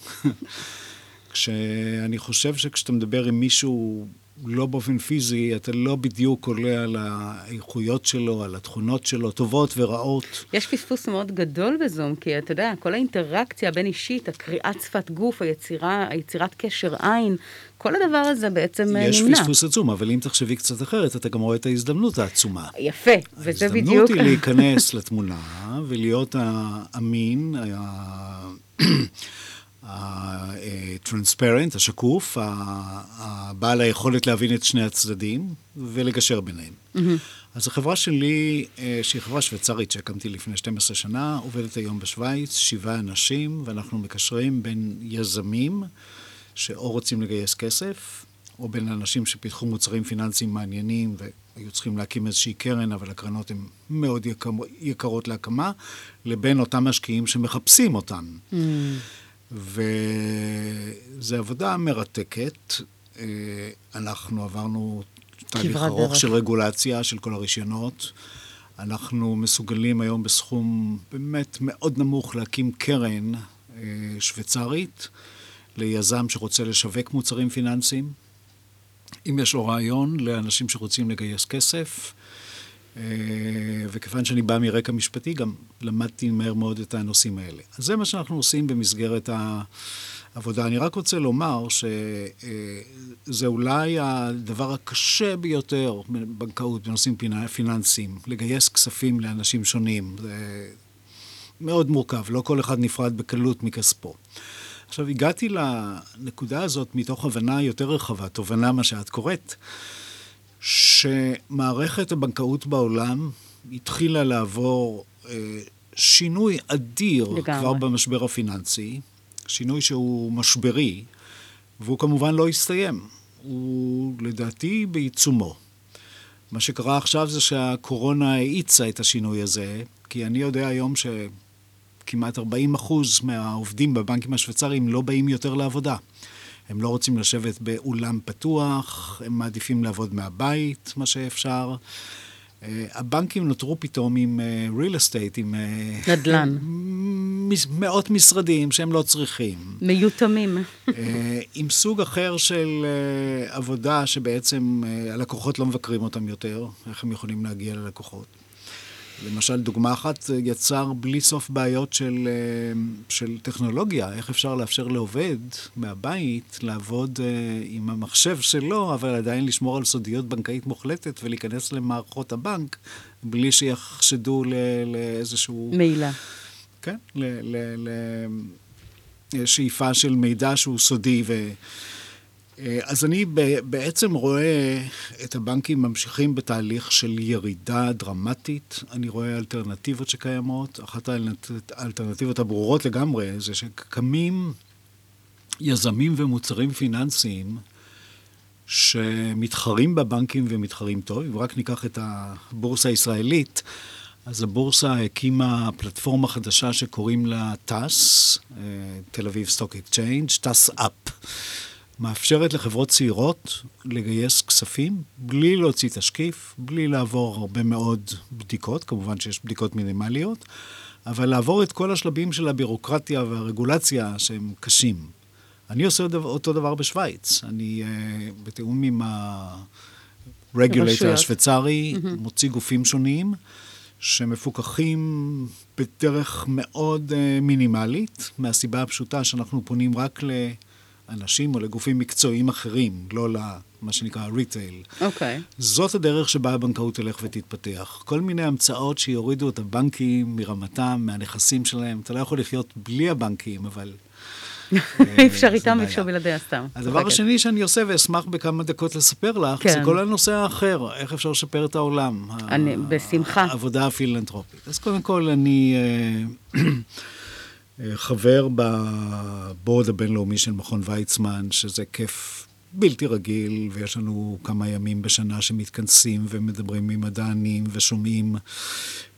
כשאני חושב שכשאתה מדבר עם מישהו לא באופן פיזי, אתה לא בדיוק עולה על האיכויות שלו, על התכונות שלו, טובות ורעות. יש פספוס מאוד גדול בזום, כי אתה יודע, כל האינטראקציה הבין-אישית, הקריאת שפת גוף, היצירה, היצירת קשר עין, כל הדבר הזה בעצם אה, יש נמנע. יש פספוס עצום, אבל אם תחשבי קצת אחרת, אתה גם רואה את ההזדמנות העצומה. יפה, וזה בדיוק... ההזדמנות היא להיכנס לתמונה ולהיות האמין, הטרנספרנט, השקוף, הבעל היכולת להבין את שני הצדדים ולגשר ביניהם. אז החברה שלי, אה, שהיא חברה שוויצרית שהקמתי לפני 12 שנה, עובדת היום בשוויץ, שבעה אנשים, ואנחנו מקשרים בין יזמים שאו רוצים לגייס כסף, או בין אנשים שפיתחו מוצרים פיננסיים מעניינים והיו צריכים להקים איזושהי קרן, אבל הקרנות הן מאוד יקר, יקרות להקמה, לבין אותם משקיעים שמחפשים אותן. Mm. וזו עבודה מרתקת. אה, אנחנו עברנו תהליך ארוך דרך. של רגולציה של כל הרישיונות. אנחנו מסוגלים היום בסכום באמת מאוד נמוך להקים קרן אה, שוויצרית ליזם שרוצה לשווק מוצרים פיננסיים. אם יש לו רעיון לאנשים שרוצים לגייס כסף, וכיוון שאני בא מרקע משפטי, גם למדתי מהר מאוד את הנושאים האלה. אז זה מה שאנחנו עושים במסגרת העבודה. אני רק רוצה לומר שזה אולי הדבר הקשה ביותר בבנקאות, בנושאים פיננסיים, לגייס כספים לאנשים שונים. זה מאוד מורכב, לא כל אחד נפרד בקלות מכספו. עכשיו, הגעתי לנקודה הזאת מתוך הבנה יותר רחבה, תובנה מה שאת קוראת, שמערכת הבנקאות בעולם התחילה לעבור אה, שינוי אדיר לגמרי. כבר במשבר הפיננסי, שינוי שהוא משברי, והוא כמובן לא הסתיים. הוא לדעתי בעיצומו. מה שקרה עכשיו זה שהקורונה האיצה את השינוי הזה, כי אני יודע היום שכמעט 40 אחוז מהעובדים בבנקים השוויצריים לא באים יותר לעבודה. הם לא רוצים לשבת באולם פתוח, הם מעדיפים לעבוד מהבית, מה שאפשר. אה, הבנקים נותרו פתאום עם אה, real estate, עם... אה, נדל"ן. מאות משרדים שהם לא צריכים. מיותמים. עם סוג אחר של עבודה שבעצם הלקוחות לא מבקרים אותם יותר, איך הם יכולים להגיע ללקוחות. למשל, דוגמה אחת, אה, יצר בלי סוף בעיות של, אה, של טכנולוגיה, איך אפשר לאפשר לעובד מהבית לעבוד אה, עם המחשב שלו, אבל עדיין לשמור על סודיות בנקאית מוחלטת ולהיכנס למערכות הבנק בלי שיחשדו ל- לאיזשהו... מעילה. כן, לשאיפה של מידע שהוא סודי. ו... אה, אז אני בעצם רואה את הבנקים ממשיכים בתהליך של ירידה דרמטית. אני רואה אלטרנטיבות שקיימות. אחת האלטרנט- האלטרנטיבות הברורות לגמרי זה שקמים יזמים ומוצרים פיננסיים שמתחרים בבנקים ומתחרים טוב. אם רק ניקח את הבורסה הישראלית, אז הבורסה הקימה פלטפורמה חדשה שקוראים לה TASE, אה, תל אביב Stock Exchange, TASE UP. מאפשרת לחברות צעירות לגייס כספים בלי להוציא תשקיף, בלי לעבור הרבה מאוד בדיקות, כמובן שיש בדיקות מינימליות, אבל לעבור את כל השלבים של הבירוקרטיה והרגולציה שהם קשים. אני עושה אותו דבר- בשוויץ. אני, אה, בתיאום עם הרגולטור. השוויצרי, מוציא גופים שונים. שמפוקחים בדרך מאוד אה, מינימלית, מהסיבה הפשוטה שאנחנו פונים רק לאנשים או לגופים מקצועיים אחרים, לא למה שנקרא ריטייל. אוקיי. זאת הדרך שבה הבנקאות תלך ותתפתח. כל מיני המצאות שיורידו את הבנקים מרמתם, מהנכסים שלהם. אתה לא יכול לחיות בלי הבנקים, אבל... אי אפשר איתם, אי. אפשר בלעדיה סתם. הדבר. השני שאני עושה, ואשמח בכמה דקות לספר לך, כן. זה כל הנושא האחר, איך אפשר לשפר את העולם. אני- בשמחה. העבודה הפילנטרופית. אז קודם כל, אני אה, אה, חבר בבורד הבינלאומי של מכון ויצמן, שזה כיף בלתי רגיל, ויש לנו כמה ימים בשנה שמתכנסים ומדברים עם מדענים ושומעים,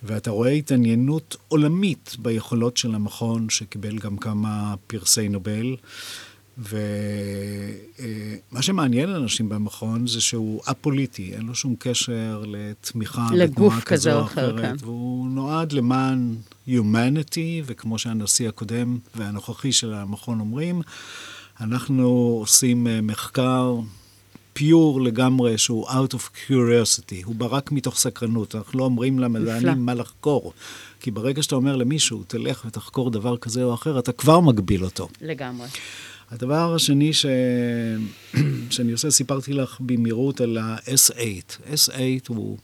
ואתה רואה התעניינות עולמית ביכולות של המכון, שקיבל גם כמה פרסי נובל. ומה שמעניין אנשים במכון זה שהוא א-פוליטי, אין לו שום קשר לתמיכה בתנועה כזו או או אחר, אחרת, כן. והוא נועד למען humanity, וכמו שהנשיא הקודם והנוכחי של המכון אומרים, אנחנו עושים אה, מחקר פיור לגמרי, שהוא out of curiosity, הוא בא רק מתוך סקרנות, אנחנו לא אומרים. למדענים מה לחקור. כי ברגע שאתה אומר למישהו, תלך ותחקור דבר כזה או אחר, אתה כבר מגביל אותו. לגמרי. הדבר השני ש... שאני עושה, סיפרתי לך במהירות על ה-S8. S8 הוא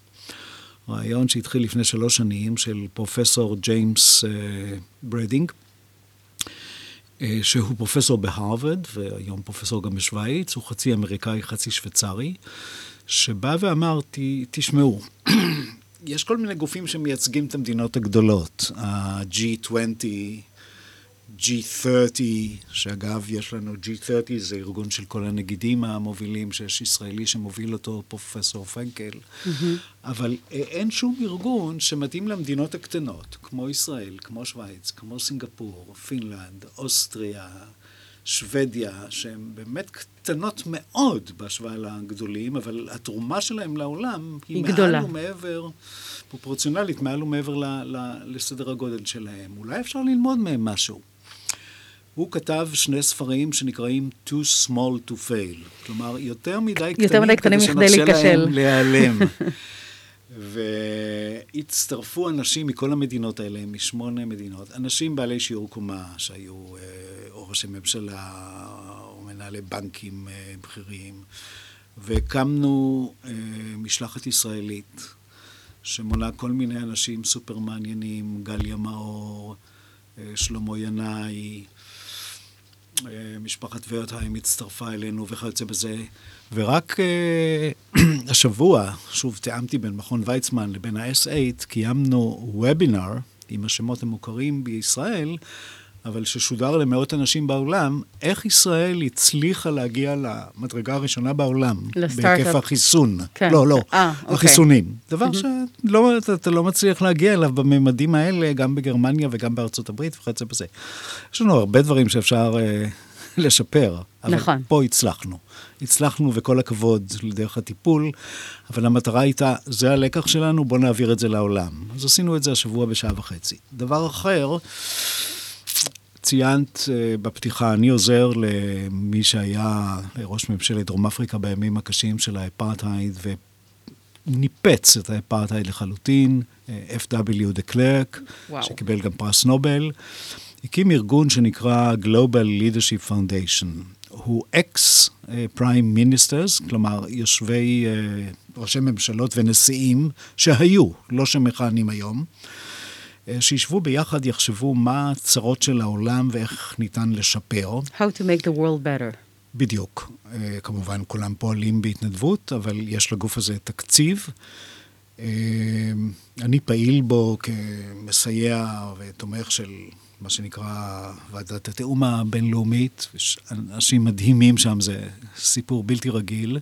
רעיון שהתחיל לפני שלוש שנים של פרופסור ג'יימס אה, ברדינג, אה, שהוא פרופסור בהרווארד, והיום פרופסור גם בשוויץ, הוא חצי אמריקאי, חצי שוויצרי, שבא ואמר, "ת- תשמעו, יש כל מיני גופים שמייצגים את המדינות הגדולות, ה-G20, G30, שאגב, יש לנו G30, זה ארגון של כל הנגידים המובילים, שיש ישראלי שמוביל אותו, פרופסור פרנקל, אבל אה, אין שום ארגון שמתאים למדינות הקטנות, כמו ישראל, כמו שווייץ, כמו סינגפור, פינלנד, אוסטריה, שוודיה, שהן באמת קטנות מאוד בהשוואה לגדולים, אבל התרומה שלהם לעולם היא, היא מעל גדולה. ומעבר, פרופורציונלית, מעל ומעבר ל, ל, לסדר הגודל שלהם. אולי אפשר ללמוד מהם משהו. הוא כתב שני ספרים שנקראים Too Small to Fail, כלומר, יותר מדי קטנים, יותר מדי קטנים כדי שנרשה. להם להיעלם. והצטרפו אנשים מכל המדינות האלה, משמונה מדינות, אנשים בעלי שיעור קומה, שהיו אה, או ראשי ממשלה, או מנהלי בנקים אה, בכירים, והקמנו אה, משלחת ישראלית, שמונה כל מיני אנשים סופר מעניינים, גליה מאור, שלמה ינאי, משפחת ורטהיים הצטרפה אלינו וכיוצא בזה. ורק אה, השבוע, שוב, תיאמתי בין מכון ויצמן לבין ה-S8, קיימנו וובינר עם השמות המוכרים בישראל, אבל ששודר למאות אנשים בעולם, איך ישראל הצליחה להגיע למדרגה הראשונה בעולם. לסטארט-אפ. בהיקף החיסון. כן. לא, לא, אה, אוקיי. החיסונים. דבר שלא, אתה, אתה לא מצליח להגיע אליו בממדים האלה, גם בגרמניה וגם בארצות הברית וכיוצא בזה. יש לנו הרבה דברים שאפשר אה, לשפר. אבל נכון. פה הצלחנו. הצלחנו וכל הכבוד לדרך הטיפול, אבל המטרה הייתה, זה הלקח שלנו, בואו נעביר את זה לעולם. אז עשינו את זה השבוע בשעה וחצי. דבר אחר, ציינת uh, בפתיחה, אני עוזר למי שהיה ראש ממשלת דרום אפריקה בימים הקשים של האפרטהייד, וניפץ את האפרטהייד לחלוטין, אה, F.W. דה קלרק. שקיבל גם פרס נובל. הקים ארגון שנקרא Global Leadership Foundation. הוא ex prime ministers, כלומר יושבי אה, ראשי ממשלות ונשיאים שהיו, לא שמכהנים היום. אה, שישבו ביחד, יחשבו מה הצרות של העולם ואיך ניתן לשפר. How to make the world better. בדיוק. אה, כמובן, כולם פועלים בהתנדבות, אבל יש לגוף הזה תקציב. אה, אני פעיל בו כמסייע ותומך של מה שנקרא ועדת התיאום הבינלאומית. יש אנשים מדהימים שם, זה סיפור בלתי רגיל.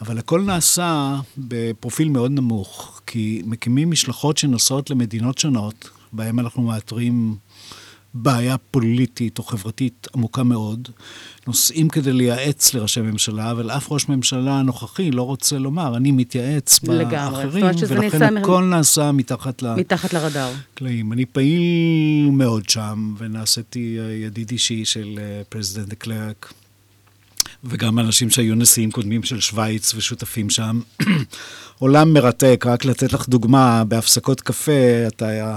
אבל הכל נעשה בפרופיל מאוד נמוך, כי מקימים משלחות שנוסעות למדינות שונות, בהן אנחנו מאתרים בעיה פוליטית או חברתית עמוקה מאוד, נוסעים כדי לייעץ לראשי ממשלה, אבל אף ראש ממשלה נוכחי לא רוצה לומר, אני מתייעץ באחרים, ולכן נעשה מ- הכל נעשה מתחת ל... מתחת לרדאר. קלעים. אני פעיל מאוד שם, ונעשיתי אה, ידיד אישי של אה, President דה קלרק, וגם אנשים שהיו נשיאים קודמים של שווייץ ושותפים שם. עולם מרתק, רק לתת לך דוגמה, בהפסקות קפה אתה היה...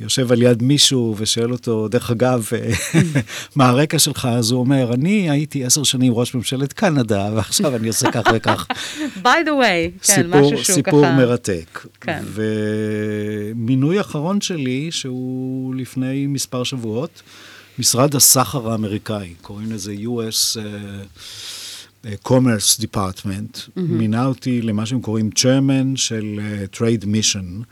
יושב על יד מישהו ושואל אותו, דרך אגב, אה, מה הרקע שלך? אז הוא אומר, אני הייתי עשר שנים ראש ממשלת קנדה, ועכשיו אני עושה כך וכך. by the way, כן, סיפור, משהו שהוא סיפור ככה... מרתק. כן. ומינוי אחרון שלי, שהוא לפני מספר שבועות, משרד הסחר האמריקאי, קוראים לזה US uh, uh, Commerce Department, mm-hmm. מינה אותי למה שהם קוראים chairman של uh, Trade Mission,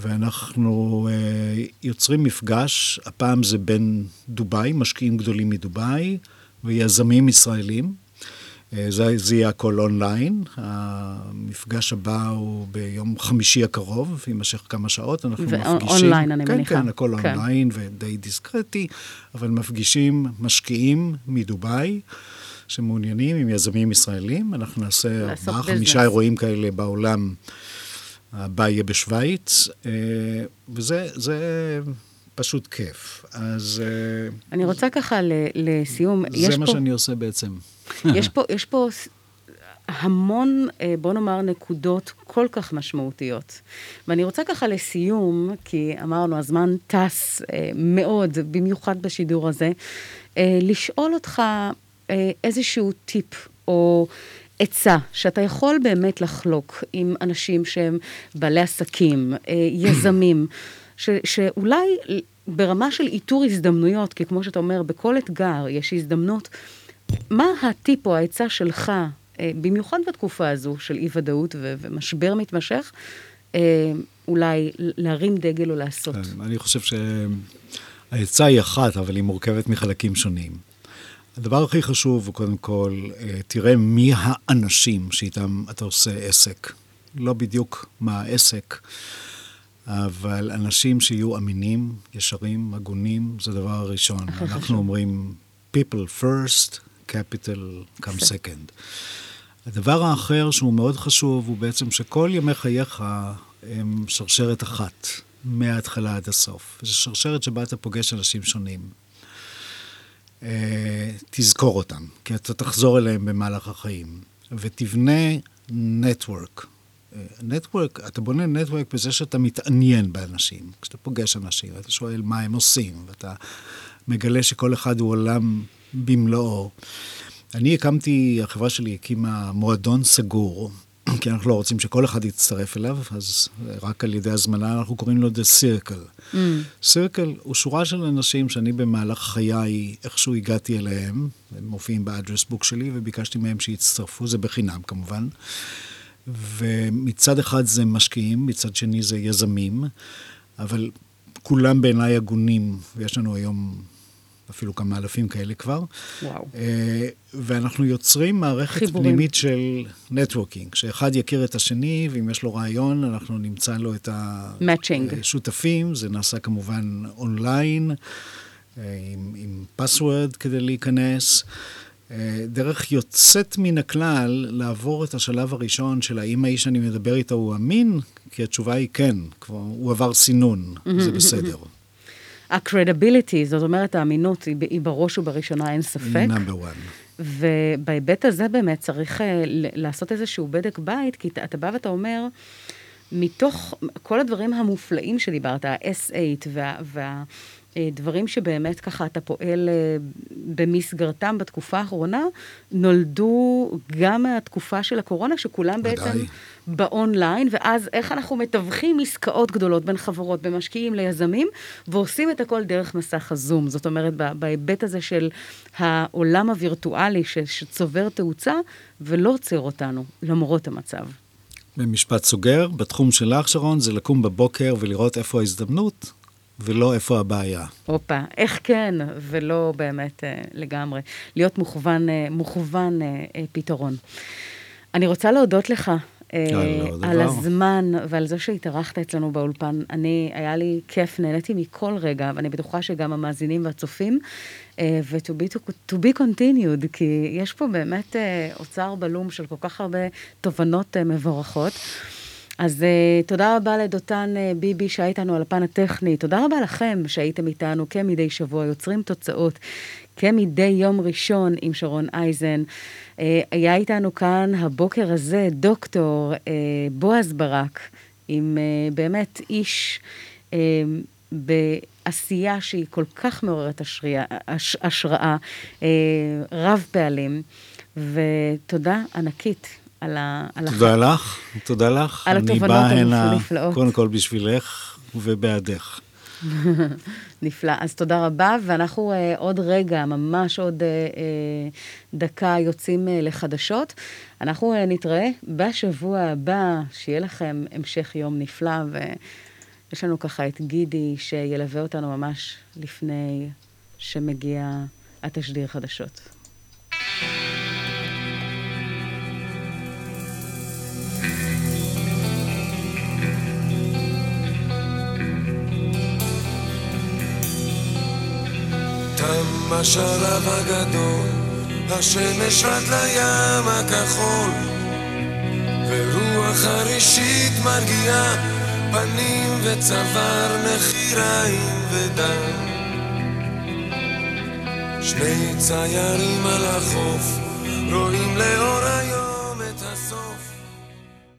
ואנחנו אה, יוצרים מפגש, הפעם זה בין דובאי, משקיעים גדולים מדובאי, ויזמים ישראלים. אה, זה, זה יהיה הכל אונליין. המפגש הבא הוא ביום חמישי הקרוב, יימשך כמה שעות, אנחנו ואון- מפגישים... אונליין, אני כן, מניחה. כן, הכל כן. אונליין ודי דיסקרטי, אבל מפגישים משקיעים מדובאי. שמעוניינים עם יזמים ישראלים, אנחנו נעשה ארבעה. חמישה אירועים כאלה בעולם. הבא יהיה בשוויץ, אה, וזה זה פשוט כיף. אז אה, אני רוצה ככה ל- לסיום, יש זה מה פה... שאני עושה בעצם. יש פה, יש פה המון, אה, בוא נאמר, נקודות כל כך משמעותיות. ואני רוצה ככה לסיום, כי אמרנו, הזמן טס מאוד, במיוחד בשידור הזה, לשאול אותך איזשהו טיפ או עצה שאתה יכול באמת לחלוק עם אנשים שהם בעלי עסקים, אה, יזמים, ש, שאולי ברמה של איתור הזדמנויות, כי כמו שאתה אומר, בכל אתגר יש הזדמנות. מה הטיפ או העצה שלך, אה, במיוחד בתקופה הזו של אי-ודאות ומשבר מתמשך, אה, אולי להרים דגל או לעשות? אני חושב שהעצה היא אחת, אבל היא מורכבת מחלקים שונים. הדבר הכי חשוב הוא קודם כל, אה, תראה מי האנשים שאיתם אתה עושה עסק. לא בדיוק מה העסק, אבל אנשים שיהיו אמינים, ישרים, הגונים, זה הדבר הראשון. אנחנו חשוב. אומרים people first, capital come second. הדבר האחר שהוא מאוד חשוב הוא בעצם שכל ימי חייך הם שרשרת אחת, מההתחלה עד הסוף. זו שרשרת שבה אתה פוגש אנשים שונים. תזכור אותם, כי אתה תחזור אליהם במהלך החיים, ותבנה נטוורק. נטוורק, אתה בונה נטוורק בזה שאתה מתעניין באנשים. כשאתה פוגש אנשים, אתה שואל מה הם עושים, ואתה מגלה שכל אחד הוא עולם במלואו. אני הקמתי, החברה שלי הקימה מועדון סגור, כי אנחנו לא רוצים שכל אחד יצטרף אליו, אז רק על ידי הזמנה אנחנו קוראים לו The Circle. סירקל הוא שורה של אנשים שאני במהלך חיי איכשהו הגעתי אליהם, הם מופיעים באדרס בוק שלי, וביקשתי מהם שיצטרפו, זה בחינם כמובן. ומצד אחד זה משקיעים, מצד שני זה יזמים, אבל כולם בעיניי הגונים, ויש לנו היום אפילו כמה אלפים כאלה כבר. וואו. אה, ואנחנו יוצרים מערכת חיבורים. פנימית של נטוורקינג, שאחד יכיר את השני, ואם יש לו רעיון, אנחנו נמצא לו את. השותפים. זה נעשה כמובן אונליין, אה, עם, עם password כדי להיכנס. אה, דרך יוצאת מן הכלל לעבור את השלב הראשון של האם האיש שאני מדבר איתו הוא אמין, כי התשובה היא כן, כבר הוא עבר סינון, זה בסדר. ה-credibility, זאת אומרת, האמינות היא, היא בראש ובראשונה, אין ספק. נאמבר 1. ובהיבט הזה באמת צריך אה, לעשות איזשהו בדק בית, כי אתה, אתה בא ואתה אומר, מתוך כל הדברים המופלאים שדיברת, ה-S8 וה... וה אה, דברים שבאמת ככה אתה פועל אה, במסגרתם בתקופה האחרונה, נולדו גם מהתקופה של הקורונה, שכולם ודאי. בעצם באונליין, ואז איך אנחנו מתווכים עסקאות גדולות בין חברות, בין משקיעים ליזמים, ועושים את הכל דרך מסך הזום. זאת אומרת, בהיבט הזה של העולם הווירטואלי ש- שצובר תאוצה, ולא עוצר אותנו, למרות המצב. במשפט סוגר, בתחום שלך, שרון, זה לקום בבוקר ולראות איפה ההזדמנות, ולא איפה הבעיה. הופה, איך כן, ולא באמת אה, לגמרי. להיות מוכוון, אה, מוכוון אה, אה, פתרון. אני רוצה להודות לך. אה, לא, לא על. הזמן ועל זה שהתארחת אצלנו באולפן. אני, היה לי כיף, נהניתי מכל רגע, ואני בטוחה שגם המאזינים והצופים. אה, ו-to be, to be continued, כי יש פה באמת אה, אוצר בלום של כל כך הרבה תובנות אה, מבורכות. אז uh, תודה רבה לדותן uh, ביבי שהיה איתנו על הפן הטכני. תודה רבה לכם שהייתם איתנו כמדי שבוע, יוצרים תוצאות, כמדי יום ראשון עם שרון אייזן. Uh, היה איתנו כאן הבוקר הזה דוקטור uh, בועז ברק, עם uh, באמת איש בעשייה שהיא כל כך מעוררת השראה, הש, השראה רב פעלים, ותודה ענקית. על ה... על תודה לך, תודה לך. על אני התובנות בא הנה הנפלאות. קודם כל בשבילך ובעדך. נפלא. אז תודה רבה, ואנחנו uh, עוד רגע, ממש עוד uh, uh, דקה, יוצאים uh, לחדשות. אנחנו uh, נתראה בשבוע הבא, שיהיה לכם המשך יום נפלא, יש לנו ככה את גידי שילווה אותנו ממש לפני שמגיע התשדיר חדשות. תם השלב הגדול, השמש רד לים הכחול, ורוח חרישית מרגיעה פנים וצוואר, נחיריים ודם. שני ציירים על החוף, רואים לאור היום.